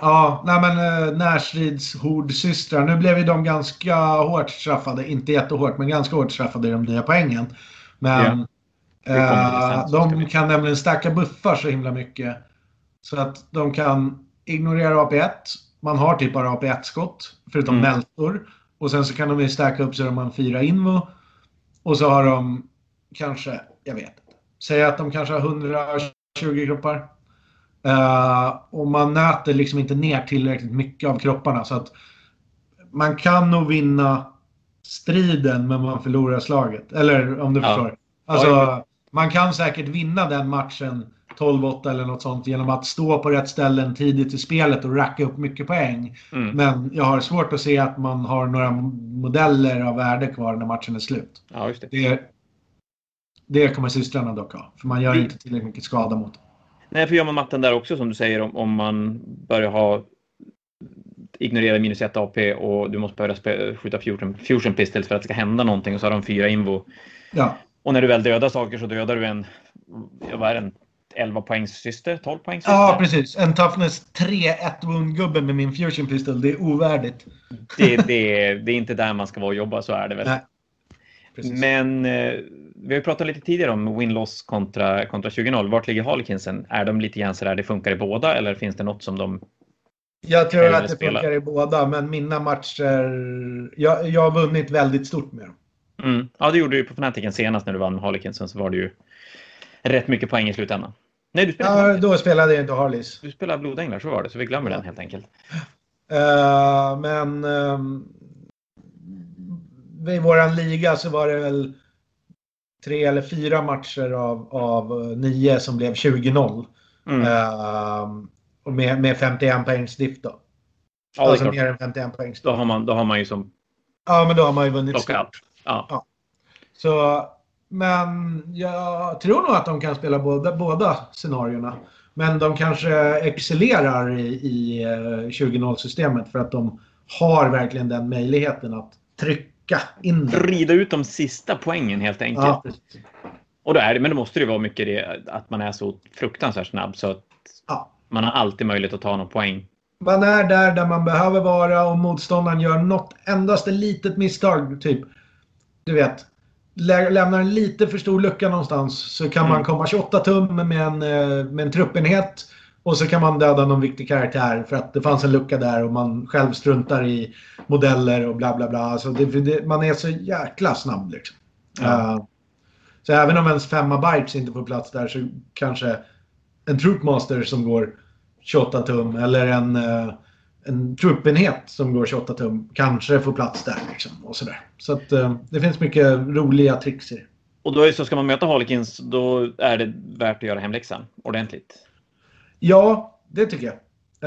Ja, nej men eh, Närsrids hordsystrar. Nu blev ju de ganska hårt straffade. Inte jättehårt, men ganska hårt straffade i de nya poängen. Men ja. eh, de kan nämligen stacka buffar så himla mycket. Så att de kan ignorera AP1. Man har typ bara AP1-skott, förutom mm. Meltor. Och sen så kan de ju stacka upp så de har fyra invo. Och så har de kanske, jag vet inte. Säg att de kanske har 120 kroppar. Uh, och man nöter liksom inte ner tillräckligt mycket av kropparna. Så att man kan nog vinna striden men man förlorar slaget. Eller om du ja. förstår. Alltså, man kan säkert vinna den matchen 12-8 eller något sånt genom att stå på rätt ställen tidigt i spelet och racka upp mycket poäng. Mm. Men jag har svårt att se att man har några modeller av värde kvar när matchen är slut. Ja, det. det. Det kommer systrarna dock ha, för man gör det... inte tillräckligt mycket skada mot dem. Nej, för gör man matten där också som du säger om, om man börjar ha ignorera minus 1 AP och du måste börja skjuta fusion, fusion pistols för att det ska hända någonting och så har de fyra invo. Ja. Och när du väl dödar saker så dödar du en, vad är det, en 11 poängs syster, 12 poängs syster. Ja, precis. En toughness 3 1 wound-gubbe med min fusion pistol. Det är ovärdigt. Det, det, är, det är inte där man ska vara och jobba, så är det väl. Nej. Precis. Men eh, vi har ju pratat lite tidigare om win-loss kontra, kontra 20-0. Vart ligger Harlekinsen? Är de lite grann så där det funkar i båda eller finns det något som de jag tror att det spela? funkar i båda, men mina matcher... Jag, jag har vunnit väldigt stort med dem. Mm. Ja, det gjorde du på Fnaticen senast när du vann med Harlekinsen så var det ju rätt mycket poäng i slutändan. Nej, du spelade ja, då spelade jag inte Harleys. Du spelade Blodänglar, så var det. Så vi glömmer ja. den helt enkelt. Uh, men uh, i våran liga så var det väl tre eller fyra matcher av, av nio som blev 20-0. Mm. Uh, med, med 51 poängs diff då. Ja, alltså mer än 51 poängs. Då har, man, då har man ju som... Ja, men då har man ju vunnit stort. Ja. ja. Så men jag tror nog att de kan spela båda, båda scenarierna. Men de kanske excellerar i, i 20-0-systemet eh, för att de har verkligen den möjligheten att trycka in det. Rida ut de sista poängen helt enkelt. Ja, och då är det, men då måste det vara mycket det att man är så fruktansvärt snabb så att ja. man har alltid möjlighet att ta någon poäng. Man är där där man behöver vara och motståndaren gör något endaste litet misstag. Typ, du vet, lämnar en lite för stor lucka någonstans så kan mm. man komma 28 tum med en, eh, med en truppenhet och så kan man döda någon viktig karaktär för att det fanns en lucka där och man själv struntar i modeller och bla bla bla. Alltså det, det, man är så jäkla snabb liksom. Ja. Uh, så även om ens femma bikes inte får plats där så kanske en Troopmaster som går 28 tum eller en uh, en truppenhet som går 28 tum kanske får plats där. Liksom, och sådär. Så att, eh, det finns mycket roliga tricks i det. Och då är så ska man möta Harlequins, då är det värt att göra hemläxan ordentligt? Ja, det tycker jag.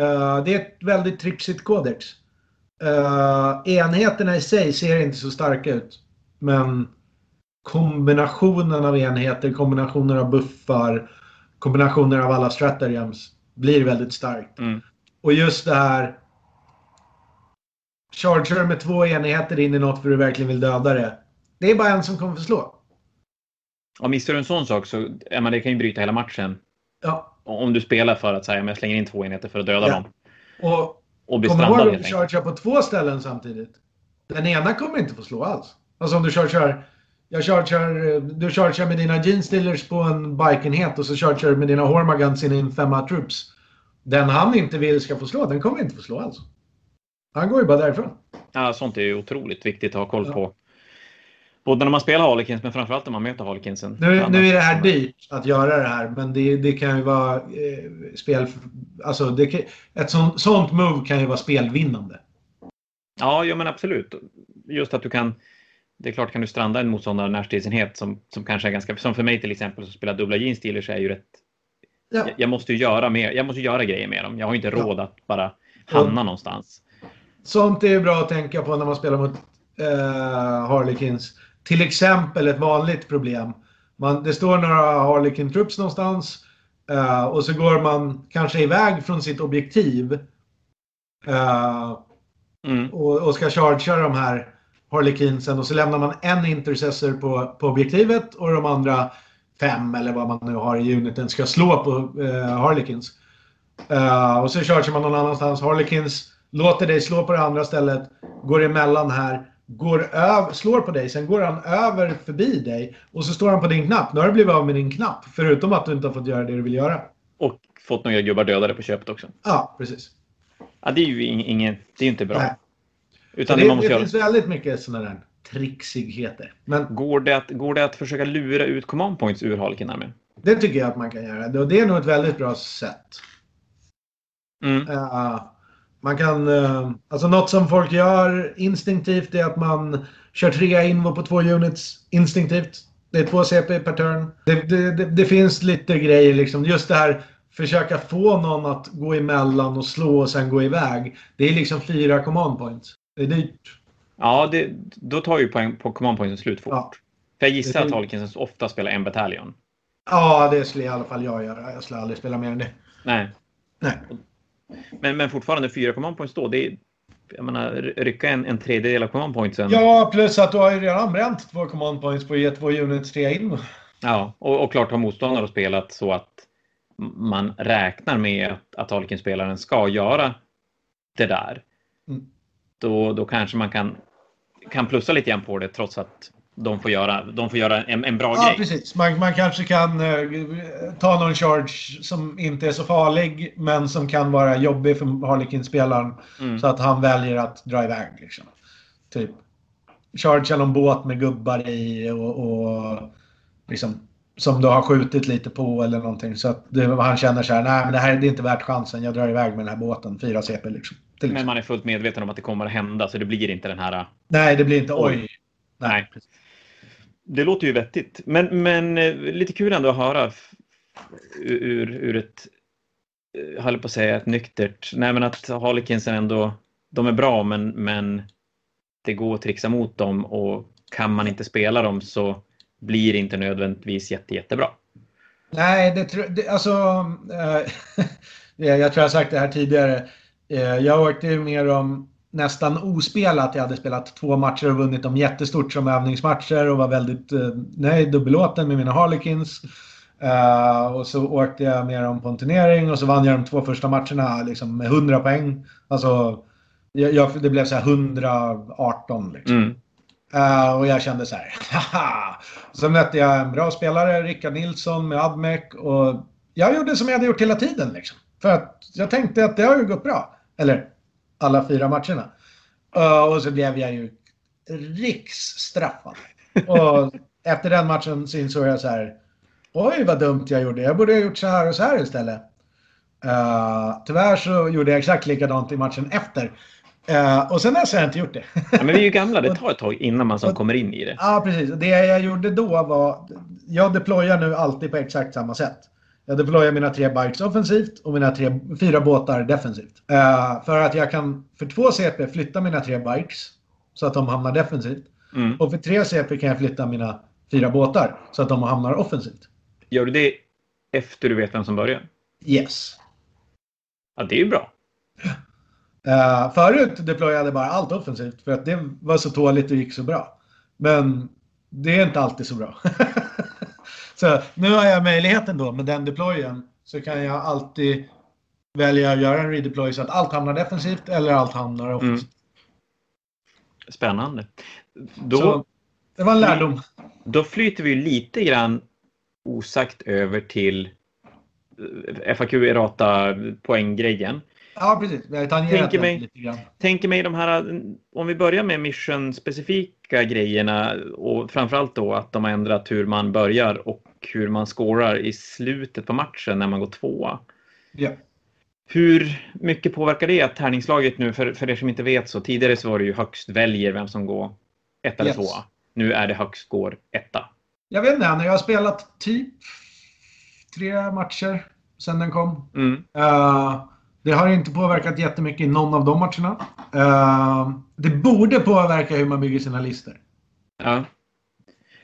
Uh, det är ett väldigt trixigt kodex. Uh, enheterna i sig ser inte så starka ut. Men kombinationen av enheter, kombinationer av buffar, kombinationer av alla stratagems blir väldigt starkt. Mm. Och just det här Charger med två enheter in i något för du verkligen vill döda det. Det är bara en som kommer få slå. Ja, missar du en sån sak så ja, det kan ju bryta hela matchen. Ja. Om du spelar för att säga, jag slänger in två enheter för att döda ja. dem. Och, och blir strandad helt enkelt. Kommer du på två ställen samtidigt? Den ena kommer inte få slå alls. Alltså om du kör, kör jag chargear, du chargear med dina Gene på en bikeenhet och så chargear med dina Hormagans in femma troops. Den han inte vill ska få slå, den kommer inte få slå alls. Han går ju bara därifrån. Ja, sånt är ju otroligt viktigt att ha koll på. Både när man spelar Harlequins men framförallt när man möter Harlequinsen. Nu, nu är det här dyrt att göra det här men det, det kan ju vara eh, spel... Alltså det, ett sånt, sånt move kan ju vara spelvinnande. Ja, ja men absolut. Just att du kan det är klart kan du stranda en motståndare närstridsenhet som, som kanske är ganska, som för mig till exempel som spelar dubbla jeans dealers är ju rätt ja. jag, jag, måste ju göra mer, jag måste göra grejer med dem. Jag har inte råd ja. att bara hamna och, någonstans. Sånt är bra att tänka på när man spelar mot eh, Harlequins. Till exempel ett vanligt problem. Man, det står några Harlequin troops någonstans eh, och så går man kanske iväg från sitt objektiv eh, mm. och, och ska chargea de här Harlequinsen och så lämnar man en intercessor på, på objektivet och de andra fem eller vad man nu har i uniten ska slå på uh, Harlequins. Uh, och så chargear man någon annanstans. Harlequins låter dig slå på det andra stället, går emellan här, går över, slår på dig, sen går han över förbi dig och så står han på din knapp. Nu har du blivit av med din knapp, förutom att du inte har fått göra det du vill göra. Och fått några gubbar dödade på köpet också. Ja, precis. Ja, det är ju ingen, det är inte bra. Nej. Utan det, det, det finns väldigt mycket sådana där trixigheter. Men, går, det att, går det att försöka lura ut command points ur Halkin Det tycker jag att man kan göra. Och det är nog ett väldigt bra sätt. Mm. Uh, man kan... Uh, alltså något som folk gör instinktivt är att man kör tre invo på två units instinktivt. Det är två CP per turn. Det, det, det, det, finns lite grejer liksom. Just det här försöka få någon att gå emellan och slå och sen gå iväg. Det är liksom fyra command points. Det är dyrt. Ja, det, då tar ju poäng på command pointen slut fort. Ja. För jag gissar att Holkins ofta spelar en bataljon. Ja, det skulle i alla fall jag göra. Jag skulle aldrig spela mer än det. Nej. Nej. Men, men fortfarande fyra command points då. Det är, jag menar, rycka en, en tredjedel av command pointsen. Ja, plus att du har ju redan bränt två command points på att ge två units tre in. Ja, och, och klart har motståndare spelat så att man räknar med att, att Tolkien-spelaren ska göra det där. Mm då, då kanske man kan, kan plussa lite grann på det trots att de får göra, de får göra en, en bra ja, grej. precis. Man, man kanske kan uh, ta någon charge som inte är så farlig men som kan vara jobbig för Harlequin-spelaren. Mm. Så att han väljer att dra iväg. Liksom. Typ chargea någon båt med gubbar i och, och liksom, som du har skjutit lite på eller någonting. Så att det, han känner så här, nej men det här det är inte värt chansen. Jag drar iväg med den här båten, fyra CP liksom. Men man är fullt medveten om att det kommer att hända så det blir inte den här... Nej, det blir inte oj. oj. Nej. Nej. Det låter ju vettigt. Men, men eh, lite kul ändå att höra ur, ur ett, eh, jag höll på att säga ett nyktert, nej men att Harlekinsen ändå, de är bra men, men det går att trixa mot dem och kan man inte spela dem så blir det inte nödvändigtvis jätte, jättebra. Nej, det, det alltså, äh, (laughs) jag tror jag har sagt det här tidigare. Jag åkte ju med dem nästan ospelat. Jag hade spelat två matcher och vunnit dem jättestort som övningsmatcher och var väldigt eh, nöjd och belåten med mina Harlequins. Uh, och så åkte jag med dem på en turnering och så vann jag de två första matcherna liksom, med 100 poäng. Alltså, jag, jag, det blev så här 118 liksom. Mm. Uh, och jag kände så här, (laughs) haha! Så mötte jag en bra spelare, Rickard Nilsson med Admec och jag gjorde som jag hade gjort hela tiden liksom. För att jag tänkte att det har ju gått bra. Eller alla fyra matcherna. Och så blev jag ju riksstraffad. Och efter den matchen så insåg jag så här. Oj, vad dumt jag gjorde. Jag borde ha gjort så här och så här istället. Uh, tyvärr så gjorde jag exakt likadant i matchen efter. Uh, och sen dess har jag inte gjort det. ja, men vi är ju gamla. Det (laughs) tar ett tag innan man som kommer in i det. Ja, precis. Det jag gjorde då var... Jag deployar nu alltid på exakt samma sätt. Jag deployar mina tre bikes offensivt och mina tre, fyra båtar defensivt. Uh, för att jag kan för två CP flytta mina tre bikes så att de hamnar defensivt. Mm. Och för tre CP kan jag flytta mina fyra båtar så att de hamnar offensivt. Gör du det efter du vet vem som börjar? Yes. Ja, det är ju bra. Uh, förut deployade jag bara allt offensivt för att det var så tåligt och gick så bra. Men det är inte alltid så bra. (laughs) Så nu har jag möjligheten då med den deployen så kan jag alltid välja att göra en redeploy så att allt hamnar defensivt eller allt hamnar mm. offensivt. Mm. Spännande. Då, så, det var en lärdom. Då flyter vi lite grann osagt över till eh, FAQ errata poänggrejen. Ja, precis. Jag tänker mig, lite grann. tänker mig de här, om vi börjar med mission-specifika grejerna och framförallt då att de har ändrat hur man börjar och hur man skårar i slutet på matchen när man går tvåa. Ja. Hur mycket påverkar det att tärningslaget nu, för, för er som inte vet så, tidigare så var det ju högst väljer vem som går ett eller yes. tvåa. Nu är det högst går etta. Jag vet inte, jag har spelat typ tre matcher sedan den kom. Mm. Uh, det har inte påverkat jättemycket i någon av de matcherna. Uh, det borde påverka hur man bygger sina listor. Ja.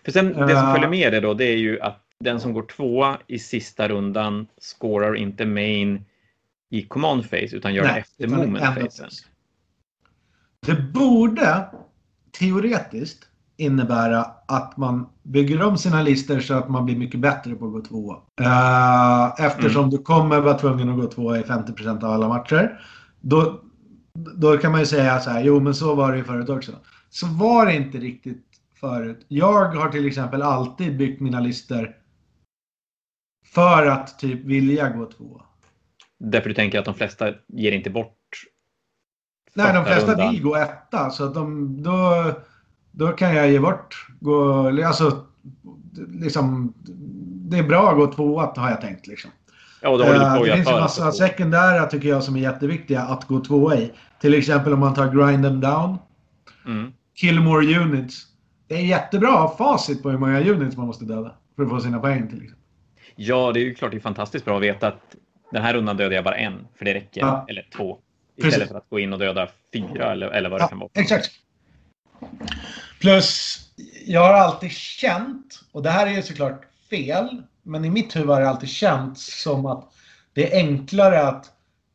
För sen, det som följer med det då, det är ju att den som går tvåa i sista rundan scorar inte main i command phase utan gör Nej, det efter moment phasen. Det borde teoretiskt innebära att man bygger om sina listor så att man blir mycket bättre på att gå tvåa. Uh, eftersom mm. du kommer vara tvungen att gå tvåa i 50% av alla matcher. Då, då kan man ju säga så här, jo men så var det ju förut också. Så var det inte riktigt förut. Jag har till exempel alltid byggt mina listor för att typ vilja gå tvåa. Därför du tänker att de flesta ger inte bort Nej, de flesta rundan. vill gå etta. Så att de, då, då kan jag ge bort. Gå, alltså, liksom, det är bra att gå tvåa har jag tänkt. Liksom. Ja, då har du uh, det finns en massa sekundära tycker jag som är jätteviktiga att gå tvåa i. Till exempel om man tar grind them down. Mm. Kill more units. Det är jättebra facit på hur många units man måste döda för att få sina poäng till exempel. Ja, det är ju klart det är fantastiskt bra att veta att den här rundan dödar jag bara en, för det räcker. Ja. Eller två. Istället Precis. för att gå in och döda fyra eller, eller vad det kan vara. Exakt. Plus, jag har alltid känt, och det här är ju såklart fel, men i mitt huvud har det alltid känts som att det är enklare att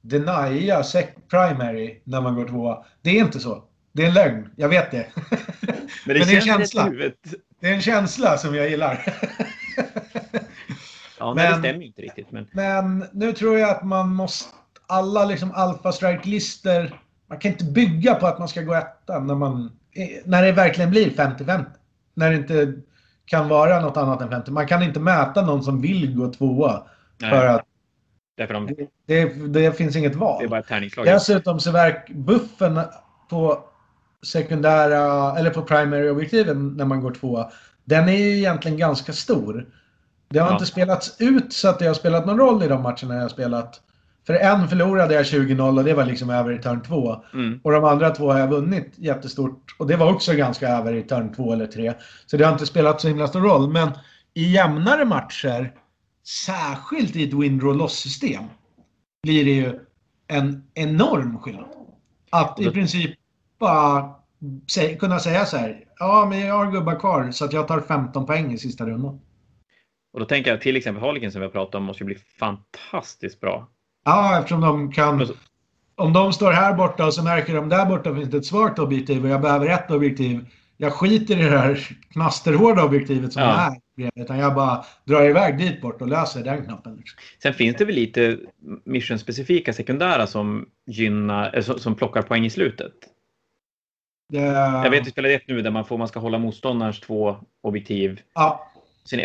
denia primary när man går tvåa. Det är inte så. Det är en lögn, jag vet det. Men det, (laughs) men det är en känsla. Det är en känsla som jag gillar. (laughs) ja, men, det stämmer inte riktigt. Men... men nu tror jag att man måste... Alla liksom alpha strike-lister man kan inte bygga på att man ska gå etta när, man, när det verkligen blir 50-50. När det inte kan vara något annat än 50. Man kan inte mäta någon som vill gå tvåa. Nej. För att Därför de... det, det, det, finns inget val. Det är bara ett tärningslag. Dessutom så verkar buffen på sekundära eller på primary objektiven när man går tvåa. Den är ju egentligen ganska stor. Det har ja. inte spelats ut så att det har spelat någon roll i de matcherna jag har spelat. För en förlorade jag 20-0 och det var liksom över i turn 2. Mm. Och de andra två har jag vunnit jättestort. Och det var också ganska över i turn 2 eller 3. Så det har inte spelat så himla stor roll. Men i jämnare matcher, särskilt i ett win loss-system, blir det ju en enorm skillnad. Att i princip bara kunna säga så här. Ja, men jag har gubbar kvar så att jag tar 15 poäng i sista rundan. Och då tänker jag till exempel Harlekin som vi har pratat om måste ju bli fantastiskt bra. Ja, eftersom de kan... Om de står här borta och så märker de där borta finns det ett svagt objektiv och jag behöver ett objektiv. Jag skiter i det här knasterhårda objektivet som ja. är här. Utan jag bara drar iväg dit bort och löser den knappen. Liksom. Sen finns det väl lite mission-specifika sekundära som, gynnar, eh, som plockar poäng i slutet? Det... Jag vet, vi spelar ett nu där man, får, man ska hålla motståndarens två objektiv. Ja.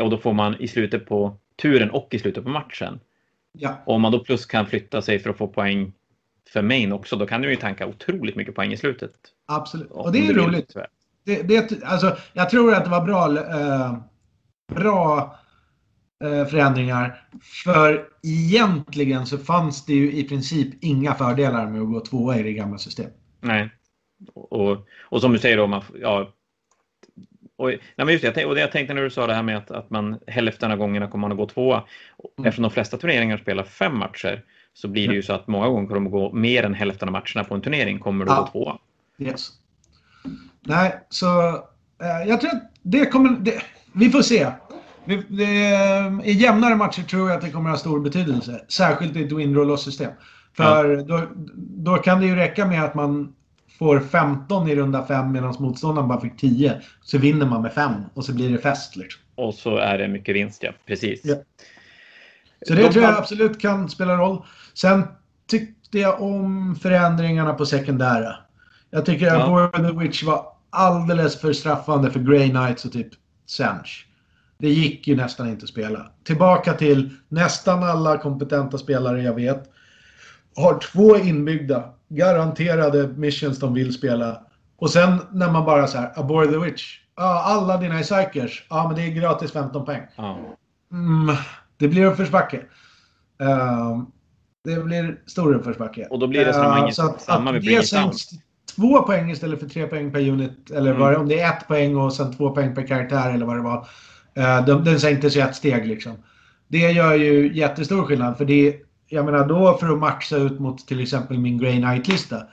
Och då får man i slutet på turen och i slutet på matchen Ja. Och om man då plus kan flytta sig för att få poäng för main också, då kan du ju tanka otroligt mycket poäng i slutet. Absolut, och det är roligt. Det, det, alltså, jag tror att det var bra, eh, bra eh, förändringar. För egentligen så fanns det ju i princip inga fördelar med att gå tvåa i det gamla systemet. Nej. Och, och som du säger då, man, ja, och, nej men just det, och det jag tänkte när du sa det här med att, att man hälften av gångerna kommer man att gå tvåa. Mm. Eftersom de flesta turneringar spelar fem matcher så blir det ju så att många gånger kommer de att gå mer än hälften av matcherna på en turnering kommer du ja. gå tvåa. Yes. Nej, så eh, jag tror att det kommer... Det, vi får se. Vi, det, I jämnare matcher tror jag att det kommer att ha stor betydelse. Särskilt i ett win-roll-system. För ja. då, då kan det ju räcka med att man får 15 i runda 5 medan motståndaren bara fick 10 så vinner man med 5 och så blir det fest. Liksom. Och så är det mycket vinst, ja. Precis. Ja. Så det De tror jag absolut kan spela roll. Sen tyckte jag om förändringarna på sekundära. Jag tycker ja. att the Witch var alldeles för straffande för Grey Knights och typ Sench. Det gick ju nästan inte att spela. Tillbaka till nästan alla kompetenta spelare jag vet har två inbyggda garanterade missions de vill spela. Och sen när man bara så här, Abort the Witch. Ja, alla dina psykers. Ja, men det är gratis 15 poäng. Mm, det blir uppförsbacke. Uh, det blir stor uppförsbacke. Och då blir resonemanget uh, samma med Bring It Down. Två poäng istället för tre poäng per unit. Eller mm. vad, om det är ett poäng och sen två poäng per karaktär eller vad det var. Uh, den, den sänktes ju ett steg liksom. Det gör ju jättestor skillnad. För det, jag menar då för att maxa ut mot till exempel min Grey Knight-lista.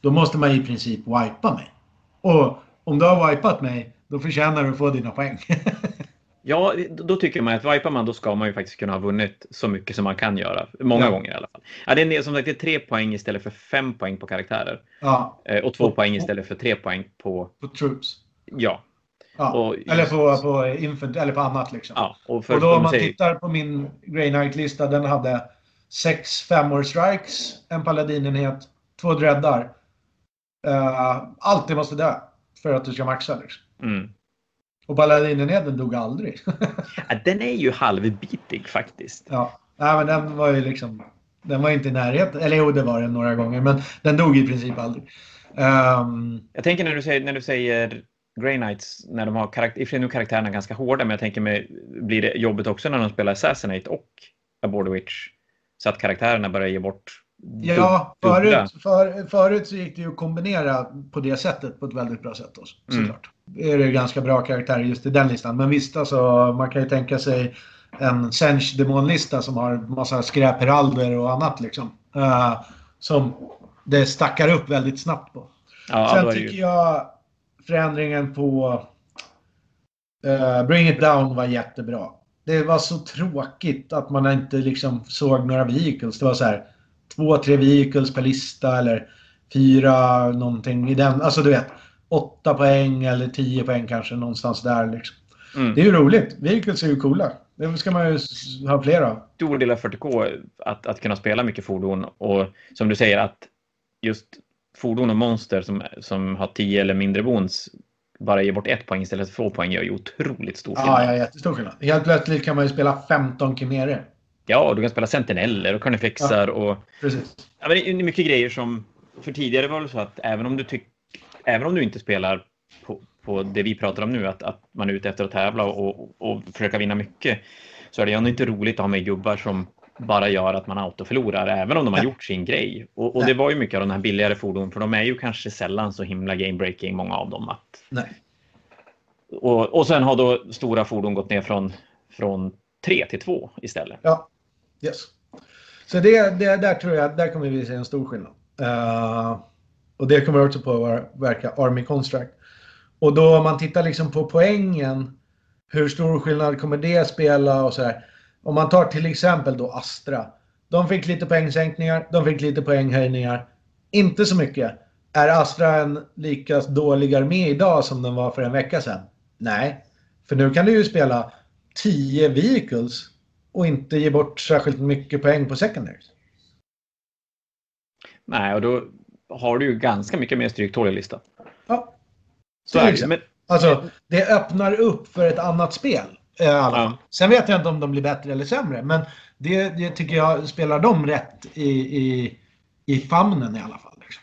Då måste man i princip wipa mig. Och om du har wipat mig, då förtjänar du att få dina poäng. (laughs) ja, då tycker man att wipar man då ska man ju faktiskt kunna ha vunnit så mycket som man kan göra. Många ja. gånger i alla fall. Ja, det är som sagt det är tre poäng istället för fem poäng på karaktärer. Ja. Eh, och två och, poäng istället för tre poäng på... På troops. Ja. ja. Och, eller, på, på infant, eller på annat liksom. Ja, och, för, och då om man säger... tittar på min Grey Knight-lista, den hade sex femmor strikes, en paladinenhet, två dreadar. Uh, allt det måste dö för att du ska maxa. Liksom. Mm. Och paladinenheten dog aldrig. (laughs) ja, den är ju halvbitig faktiskt. Ja, Nej, men den var ju liksom... Den var inte i närheten. Eller jo, det var den några gånger. Men den dog i princip aldrig. Um... Jag tänker när du säger, när du säger Grey Knights, när de har karaktär, i och för sig nu karaktärerna ganska hårda, men jag tänker mig, blir det jobbigt också när de spelar Assassinate och A Border Witch? Så att karaktärerna börjar ge bort Ja, förut, för, förut så gick det ju att kombinera på det sättet på ett väldigt bra sätt. Också, mm. såklart. Mm. är det ganska bra karaktärer just i den listan. Men visst, alltså, man kan ju tänka sig en Sench demonlista som har massa skräpheralder och annat liksom. Uh, som det stackar upp väldigt snabbt på. Ja, Sen tycker ju... jag förändringen på uh, Bring It Down var jättebra. Det var så tråkigt att man inte liksom såg några vehicles. Det var så här två, tre vehicles per lista eller fyra någonting i den. Alltså du vet, åtta poäng eller tio poäng kanske någonstans där liksom. Mm. Det är ju roligt. Vehicles är ju coola. Det ska man ju ha fler av. Stor del av 40K att, att kunna spela mycket fordon och som du säger att just fordon och monster som, som har 10 eller mindre bonus bara ger bort ett poäng istället för två poäng gör ju otroligt stor skillnad. Ja, ja jättestor skillnad. Helt plötsligt kan man ju spela 15 kimerer. Ja, du kan spela sentineller och carnifexar ja, och... Precis. Ja, men det är mycket grejer som... För tidigare var det så att även om du tyck, Även om du inte spelar på, på det vi pratar om nu, att, att man är ute efter att tävla och, och, och försöka vinna mycket, så är det ändå inte roligt att ha med gubbar som bara gör att man autoförlorar, även om de har gjort sin grej. Och, och det var ju mycket av de här billigare fordonen, för de är ju kanske sällan så himla game-breaking, många av dem. Att... Nej. Och, och sen har då stora fordon gått ner från, från 3 till 2 istället. Ja, yes. Så det, det, där tror jag, där kommer vi se en stor skillnad. Uh, och det kommer också påverka Army Construct. Och då om man tittar liksom på poängen, hur stor skillnad kommer det spela och så här. Om man tar till exempel då Astra. De fick lite poängsänkningar, de fick lite poänghöjningar. Inte så mycket. Är Astra en lika dålig armé idag som den var för en vecka sedan? Nej. För nu kan du ju spela 10 vehicles och inte ge bort särskilt mycket poäng på secondaries. Nej, och då har du ju ganska mycket mer stryktålig lista. Ja. Så är det. Men... Alltså, det öppnar upp för ett annat spel. Eh, ja. Sen vet jag inte om de blir bättre eller sämre, men det, det tycker jag spelar dem rätt i, i, i famnen i alla fall. Liksom.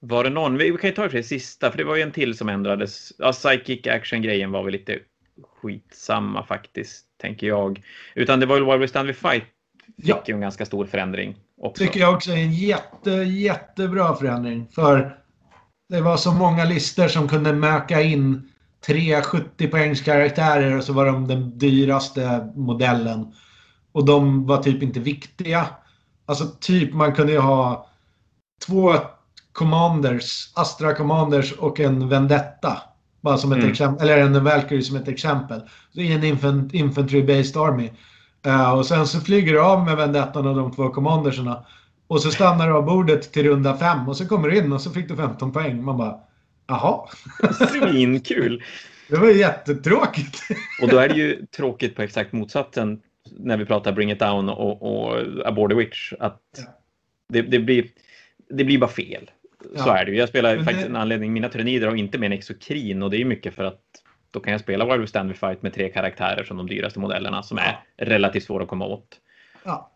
Var det någon, vi kan ju ta det sista, för det var ju en till som ändrades. Ja, psychic action-grejen var väl lite skitsamma faktiskt, tänker jag. Utan det var ju Where We Stand We Fight fick ja. ju en ganska stor förändring. Också. Tycker jag också är en jätte, jättebra förändring. För det var så många listor som kunde möka in tre 70 poängs karaktärer och så var de den dyraste modellen. Och de var typ inte viktiga. Alltså typ man kunde ju ha två Commanders, Astra Commanders och en Vendetta. Bara som ett mm. exempel, eller en Valkyrie som ett exempel. I en infant, infantry based army. Uh, och sen så flyger du av med Vendettan och de två commanderserna. Och så stannar du av bordet till runda fem och så kommer du in och så fick du 15 poäng. Man bara, jaha. Svinkul! Det var jättetråkigt. och då är det ju tråkigt på exakt motsatsen när vi pratar Bring It Down och, och Aboard the Witch att ja. det, det, blir, det blir bara fel. Så ja. är det ju. Jag spelar Men faktiskt det... en anledning, mina tyrannider har inte med en exokrin och det är mycket för att då kan jag spela Wild Stand Fight med tre karaktärer som de dyraste modellerna som är relativt svåra att komma åt. Ja.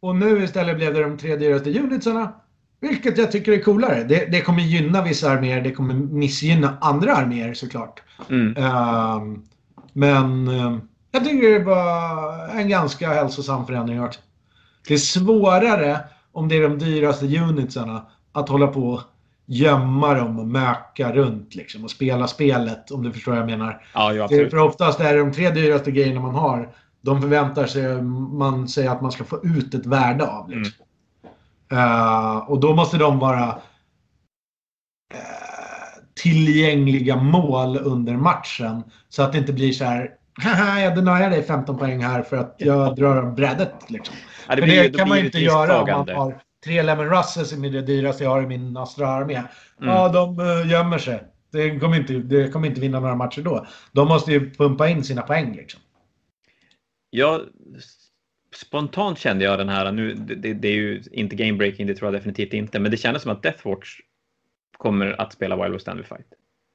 Och nu istället blev det de tre dyraste unitsarna. Vilket jag tycker är coolare. Det, det kommer gynna vissa arméer, det kommer missgynna andra arméer såklart. Mm. Uh, men uh, jag tycker det var en ganska hälsosam förändring. Det är svårare om det är de dyraste unitsarna att hålla på och gömma dem och möka runt liksom och spela spelet om du förstår vad jag menar. Ja, ja, för oftast är det de tre dyraste grejerna man har. De förväntar sig man säger att man ska få ut ett värde av. Liksom. Mm. Uh, och då måste de vara uh, tillgängliga mål under matchen. Så att det inte blir så här Haha, jag deniar dig 15 poäng här för att jag drar brädet. Liksom. Ja, det, blir, för det kan man ju inte göra om man har tre Lemon Russes som är det dyraste jag har i min Astra-armé. Mm. Ja, de uh, gömmer sig. Det kommer, inte, det kommer inte vinna några matcher då. De måste ju pumpa in sina poäng liksom. Ja, spontant kände jag den här, nu, det, det är ju inte game breaking, det tror jag definitivt inte, men det kändes som att Deathwatch kommer att spela Wild West Stanley Fight.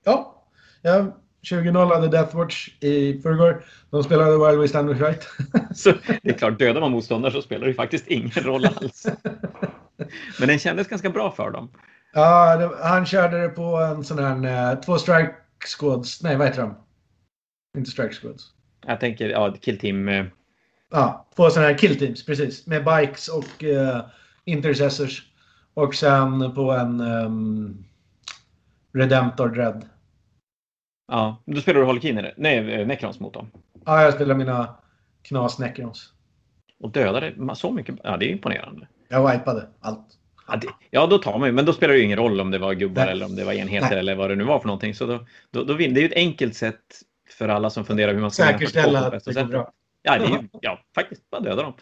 Ja, jag 20-0 hade Deathwatch i förrgår. De spelade Wild West Stanley Fight. (laughs) så det är klart, dödar man motståndare så spelar det faktiskt ingen roll alls. (laughs) Men den kändes ganska bra för dem. Ja, det, han körde det på en sån här, eh, två strike squads. Nej, vad heter de? Inte strike squads. Jag tänker, ja, kill team. Eh. Ja, två sådana här kill teams, precis. Med bikes och uh, intercessors. Och sen på en um, Redemptor Dread. Ja, då spelar du Holokiner? Nej, Necrons mot dem? Ja, jag spelar mina Knas Necrons. Och dödade så mycket? Ja, det är imponerande. Jag wipade allt. Ja, det, ja, då tar man ju, men då spelar det ju ingen roll om det var gubbar Nej. eller om det var enheter Nej. eller vad det nu var för någonting. Så då, då, då. Det är ju ett enkelt sätt för alla som funderar hur man ska säkerställa att det går bra. Ja, det är, (laughs) ja, faktiskt. Bara döda dem.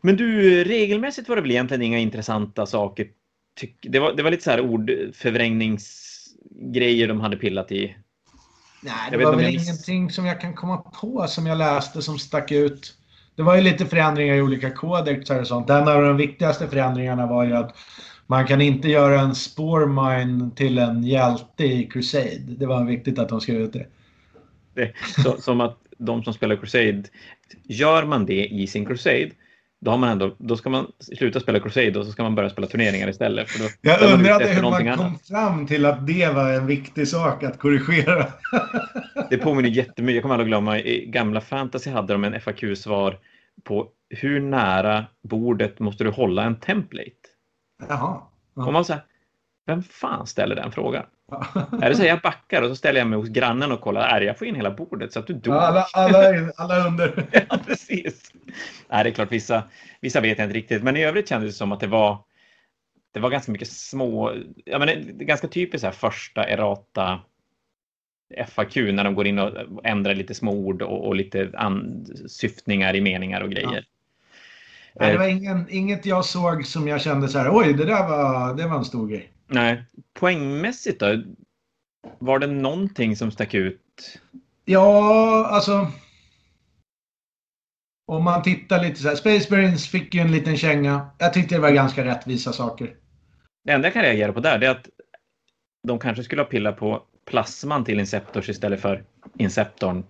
Men du, regelmässigt var det väl egentligen inga intressanta saker. Det var, det var lite så här ordförvrängningsgrejer de hade pillat i. Nej, det var väl jag... ingenting som jag kan komma på som jag läste som stack ut. Det var ju lite förändringar i olika kodexar och sånt. En av de viktigaste förändringarna var ju att man kan inte göra en spårmine till en hjälte i Crusade. Det var viktigt att de skrev ut det. det så, som att de som spelar Crusade, gör man det i sin Crusade då, har man ändå, då ska man sluta spela Crusade och så ska man börja spela turneringar istället. För då, jag undrade hur man kom annat. fram till att det var en viktig sak att korrigera. (laughs) det påminner jättemycket. Jag kommer aldrig glömma, i gamla fantasy hade de en FAQ-svar på hur nära bordet måste du hålla en template? Jaha. Ja. Och man säger, vem fan ställer den frågan? Det så jag backar och så ställer jag mig hos grannen och kollar, är jag får in hela bordet så att du dog? alla, alla, alla under. (laughs) ja, precis. Nej, det är klart, vissa, vissa vet jag inte riktigt, men i övrigt kändes det som att det var det var ganska mycket små, ja men det är ganska typiskt så här första errata FAQ när de går in och ändrar lite små ord och, och lite an, syftningar i meningar och grejer. Ja. Nej, det var ingen, inget jag såg som jag kände så här, oj, det där var, det var en stor grej. Nej. Poängmässigt då? Var det någonting som stack ut? Ja, alltså. Om man tittar lite så här. Space Marines fick ju en liten känga. Jag tyckte det var ganska rättvisa saker. Det enda jag kan reagera på där är att de kanske skulle ha pillat på plasman till Inceptors istället för Inceptorn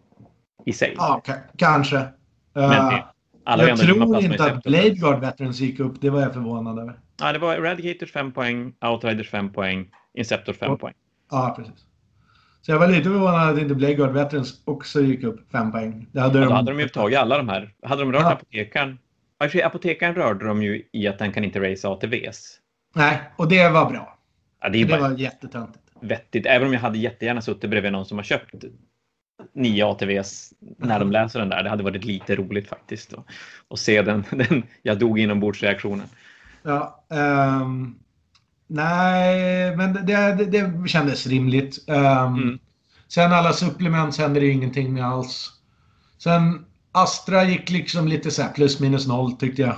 i sig. Ja, kanske. Men, uh, jag tror inte att Blade Guard Veterans gick upp. Det var jag förvånad över. Ja, det var Eradicator 5 poäng, Outriders 5 poäng, Inceptor 5 oh. poäng. Ja, precis. Så jag var lite förvånad att inte Blade Guard Veterans också gick upp 5 poäng. Det hade ja, de... Hade de ju tagit alla de här. Hade de rört ja. apotekaren? Apotekaren rörde de ju i att den kan inte race ATVs. Nej, och det var bra. Ja, det, det var jättetöntigt. Vettigt. Även om jag hade jättegärna suttit bredvid någon som har köpt nio ATVs när de läser den där. Det hade varit lite roligt faktiskt. att se den, (laughs) den jag dog inombordsreaktionen. Ja, um, nej, men det, det, det kändes rimligt. Um, mm. Sen alla supplements hände det ingenting med alls. Sen Astra gick liksom lite så plus minus noll tyckte jag.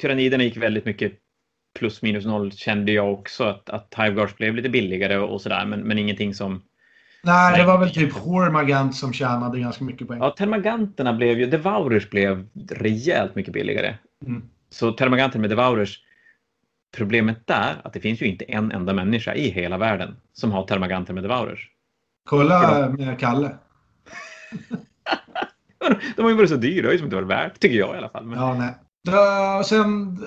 Kyraniderna gick väldigt mycket plus minus noll kände jag också. Att, att Hiveguards blev lite billigare och sådär men, men ingenting som Nej, det var väl typ Hormagant som tjänade ganska mycket poäng. Ja, Termaganterna blev ju... Devourers blev rejält mycket billigare. Mm. Så Termaganten med Devourers, problemet där att det finns ju inte en enda människa i hela världen som har Termaganter med Devourers. Kolla med Kalle. (laughs) De har ju varit så dyra, det har ju inte varit värt, tycker jag i alla fall. Men... Ja, nej. Och sen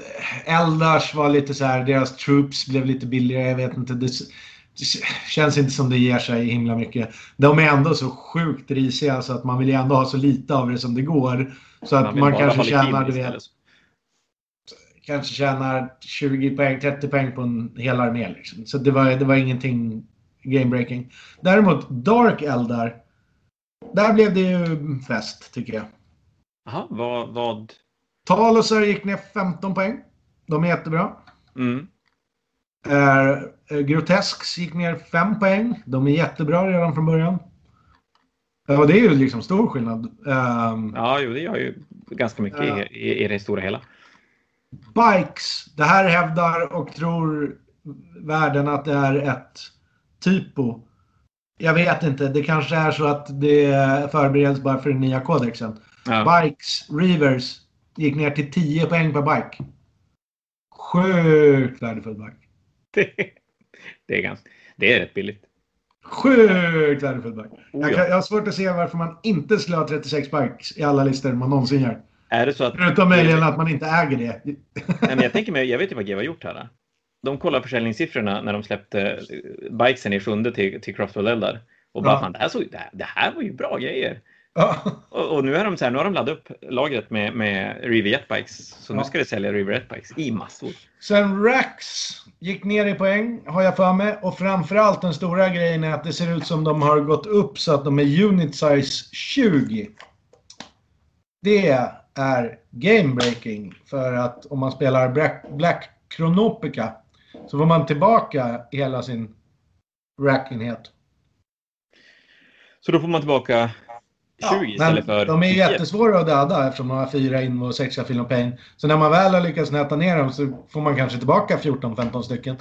Eldars var lite så här, deras troops blev lite billigare, jag vet inte. Det, det känns inte som det ger sig himla mycket. De är ändå så sjukt risiga så att man vill ju ändå ha så lite av det som det går. Så att man, kanske tjänar, du vet, kanske tjänar 20 poäng, 30 poäng på en hel armé. Liksom. Så det var, det var ingenting game-breaking. Däremot Dark Eldar, där blev det ju fest tycker jag. Jaha, vad, vad? Talosar gick ner 15 poäng. De är jättebra. Mm. Uh, Grotesks gick ner 5 poäng. De är jättebra redan från början. Och det är ju liksom stor skillnad. Um, ja, jo, det gör ju ganska mycket uh, i, i, det stora hela. Bikes. Det här hävdar och tror världen att det är ett typo. Jag vet inte. Det kanske är så att det förbereds bara för den nya kodexen. Ja. Bikes, Reavers, gick ner till 10 poäng per bike. Sjukt värdefull bike. Det, (laughs) det, är ganska, det är rätt billigt. Sjukt värdefull bike. Oh, jag, jag har svårt att se varför man inte skulle ha 36 bikes i alla listor man någonsin gör. Är det så att... Förutom möjligen att man inte äger det. Nej, men jag, tänker mig, jag vet ju vad GW har gjort här. De kollar försäljningssiffrorna när de släppte bikesen i sjunde till, till Croftwell Eldar. Och bara, ja. fan, det här, såg, det, här, det här var ju bra grejer. Ja. Och, och, nu, är de så här, nu har de laddat upp lagret med, med River Jetbikes. Så ja. nu ska det sälja River Jetbikes i massor. Sen Rax gick ner i poäng, har jag för mig. Och framförallt den stora grejen är att det ser ut som de har gått upp så att de är unit size 20. Det är game breaking. För att om man spelar Black, Black Chronopica så får man tillbaka hela sin rackenhet. Så då får man tillbaka 20 ja, istället för De är 10. jättesvåra att döda eftersom de har fyra in och sexa film pain. Så när man väl har lyckats nöta ner dem så får man kanske tillbaka 14-15 stycken.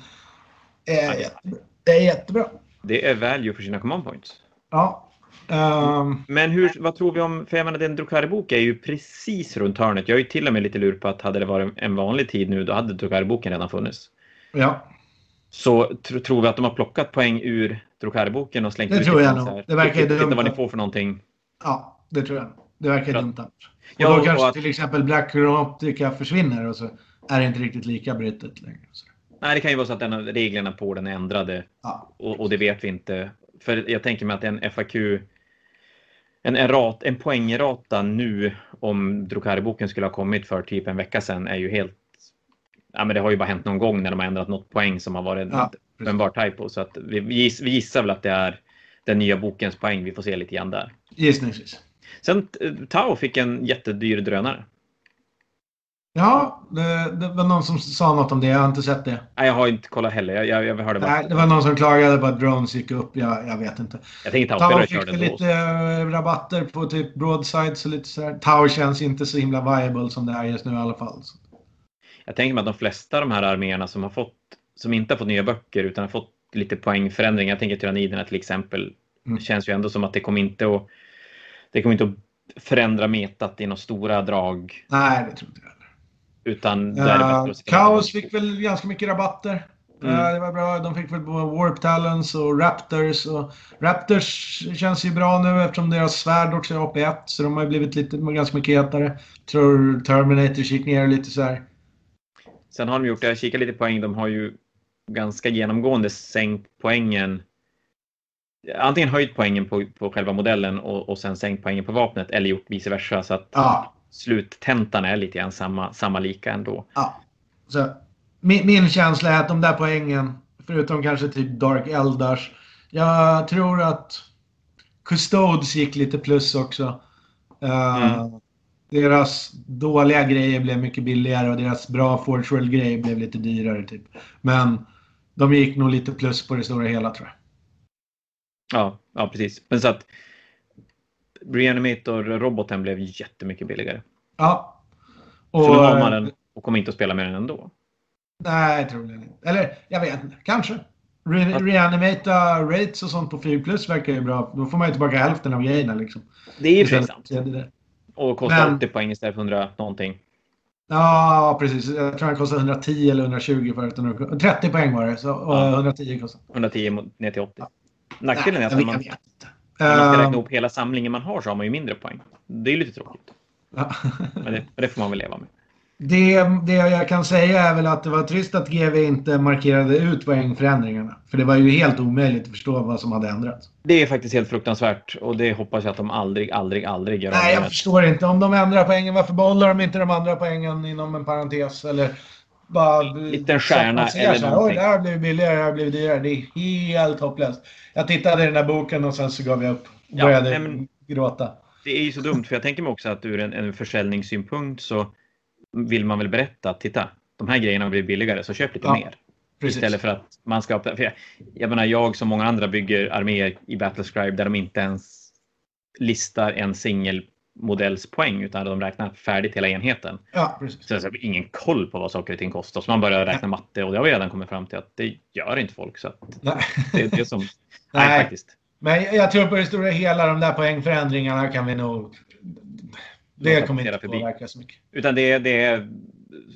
Eh, ja, det är jättebra. Det är value för sina command points. Ja. Um... Men hur, vad tror vi om, för jag menar den Drukari-bok är ju precis runt hörnet. Jag är ju till och med lite lur på att hade det varit en vanlig tid nu då hade Drukari-boken redan funnits. Ja. Så tr tror vi att de har plockat poäng ur Drukari-boken och slängt det ut tror jag nog. Det verkar dumt. Titta vad ni får för någonting. Ja, det tror jag. Det verkar dumt. Och ja, då kanske att... till exempel Black Optica försvinner och så är det inte riktigt lika brutet längre. Nej, det kan ju vara så att den, reglerna på den är ändrade ja. och, och, det vet vi inte. För jag tänker mig att en FAQ, en, erat, en poängrata nu om Drukari-boken skulle ha kommit för typ en vecka sedan är ju helt Ja, men det har ju bara hänt någon gång när de har ändrat något poäng som har varit ja, en bar typo. Så att vi, vi gissar väl att det är den nya bokens poäng. Vi får se lite grann där. Gissningsvis. Sen eh, Tao fick en jättedyr drönare. Ja, det, det, var någon som sa något om det. Jag har inte sett det. Nej, jag har inte kollat heller. Jag, jag, jag hörde bara. Nej, det var någon som klagade på att drones gick upp. Jag, jag vet inte. Jag tänkte Tao fick körde lite ändå. Eh, rabatter på typ broadsides och lite sådär. Tao känns inte så himla viable som det är just nu i alla fall. Jag tänker mig att de flesta av de här arméerna som har fått som inte har fått nya böcker utan har fått lite poängförändring. Jag tänker tyranniderna till exempel. Mm. Det känns ju ändå som att det kommer inte att det kommer inte att förändra metat i några stora drag. Nej, det tror inte jag. Utan uh, Kaos fick väl ganska mycket rabatter. Mm. Uh, det var bra. De fick väl både Warp Talons och Raptors. Och Raptors känns ju bra nu eftersom deras svärd också är AP1. Så de har blivit lite, ganska mycket hetare. Tror Terminator gick ner lite så här. Sen har de gjort, jag kikar lite poäng, de har ju ganska genomgående sänkt poängen antingen höjt poängen på, på själva modellen och, och sen sänkt poängen på vapnet eller gjort vice versa. Så att ja. sluttentan är lite grann samma, samma lika ändå. Ja. Så, min, min känsla är att de där poängen, förutom kanske typ Dark Eldars, jag tror att Custodes gick lite plus också. Uh, mm. Deras dåliga grejer blev mycket billigare och deras bra Forge World-grejer blev lite dyrare. Typ. Men de gick nog lite plus på det stora hela tror jag. Ja, ja precis. Men så att Reanimator-roboten blev jättemycket billigare. Ja. Och, så då har man den och kommer inte att spela med den ändå. Nej, troligen inte. Eller jag vet inte. Kanske. Re reanimata rates och sånt på 4 plus verkar ju bra. Då får man ju tillbaka hälften av grejerna liksom. Det är ju sant. Och kostar Men... 80 poäng istället för 100 någonting. Ja, precis. Jag tror den kostade 110 eller 120 förut. 30 poäng var det. Så, ja. 110 kostade. 110 ner till 80. Ja. Nackdelen är att om man, om man ska räkna ehm. ihop hela samlingen man har så har man ju mindre poäng. Det är lite tråkigt. (laughs) Men det, det, får man väl leva med. Det, det jag kan säga är väl att det var trist att GV inte markerade ut poängförändringarna. För det var ju helt omöjligt att förstå vad som hade ändrats. Det är faktiskt helt fruktansvärt och det hoppas jag att de aldrig, aldrig, aldrig gör. Nej, jag förstår inte. Om de ändrar poängen, varför behåller de inte de andra poängen inom en parentes? Eller bara... Liten stjärna eller så någonting. Oj, det här blivit billigare, det här blivit dyrare. Det är helt hopplöst. Jag tittade i den där boken och sen så gav jag upp. Och började ja, men... gråta. Det är ju så dumt, för jag tänker mig också att ur en, en försäljningssynpunkt så vill man väl berätta att titta, de här grejerna har blivit billigare, så köp lite ja, mer. Precis. Istället för att man ska... För jag, jag menar, jag som många andra bygger arméer i Battlescribe där de inte ens listar en singelmodellspoäng utan de räknar färdigt hela enheten. Ja, precis. Så jag har ingen koll på vad saker och ting kostar. Så man börjar räkna ja. matte och det har vi redan kommit fram till att det gör inte folk. Så nej. Det är det som... (laughs) nej, nej, faktiskt. Men jag tror på det stora hela, de där poängförändringarna kan vi nog det kommer inte påverka så mycket. Utan det är, det är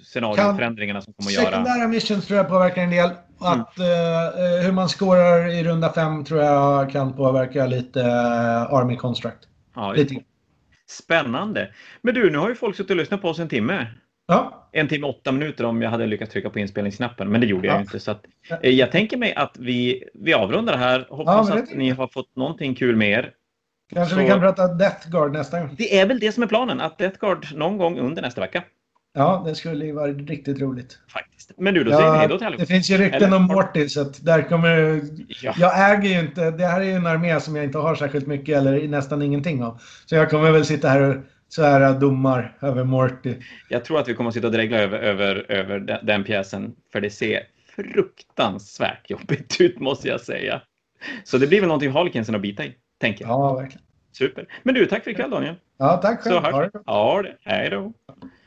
scenarioförändringarna som kommer att göra... Sekundära missions tror jag påverkar en del. Att, mm. uh, hur man skårar i runda fem tror jag kan påverka lite uh, Army Construct. Ja, lite. Spännande. Men du, nu har ju folk suttit och lyssnat på oss en timme. Ja. En timme åtta minuter om jag hade lyckats trycka på inspelningsknappen, men det gjorde ja. jag inte. Så att, eh, jag tänker mig att vi, vi avrundar här. Hoppas ja, att ni har fått någonting kul med er. Kanske så, vi kan prata Death Guard nästa gång. Det är väl det som är planen, att Death Guard någon gång under nästa vecka. Ja, det skulle ju vara riktigt roligt. Faktiskt. Men du, då säger vi hej då till Det finns ju rykten om Morty, så att där kommer... Ja. Jag äger ju inte... Det här är ju en armé som jag inte har särskilt mycket eller nästan ingenting av. Så jag kommer väl sitta här och här domar över Morty. Jag tror att vi kommer att sitta och dregla över, över, över den, den pjäsen, för det ser fruktansvärt jobbigt ut, måste jag säga. Så det blir väl någonting Harlekinsen att bita i, tänker jag. Ja, verkligen. Super. Men du, tack för ikväll Daniel. Ja, tack själv. Så hörs vi. Ja, det. Hej då.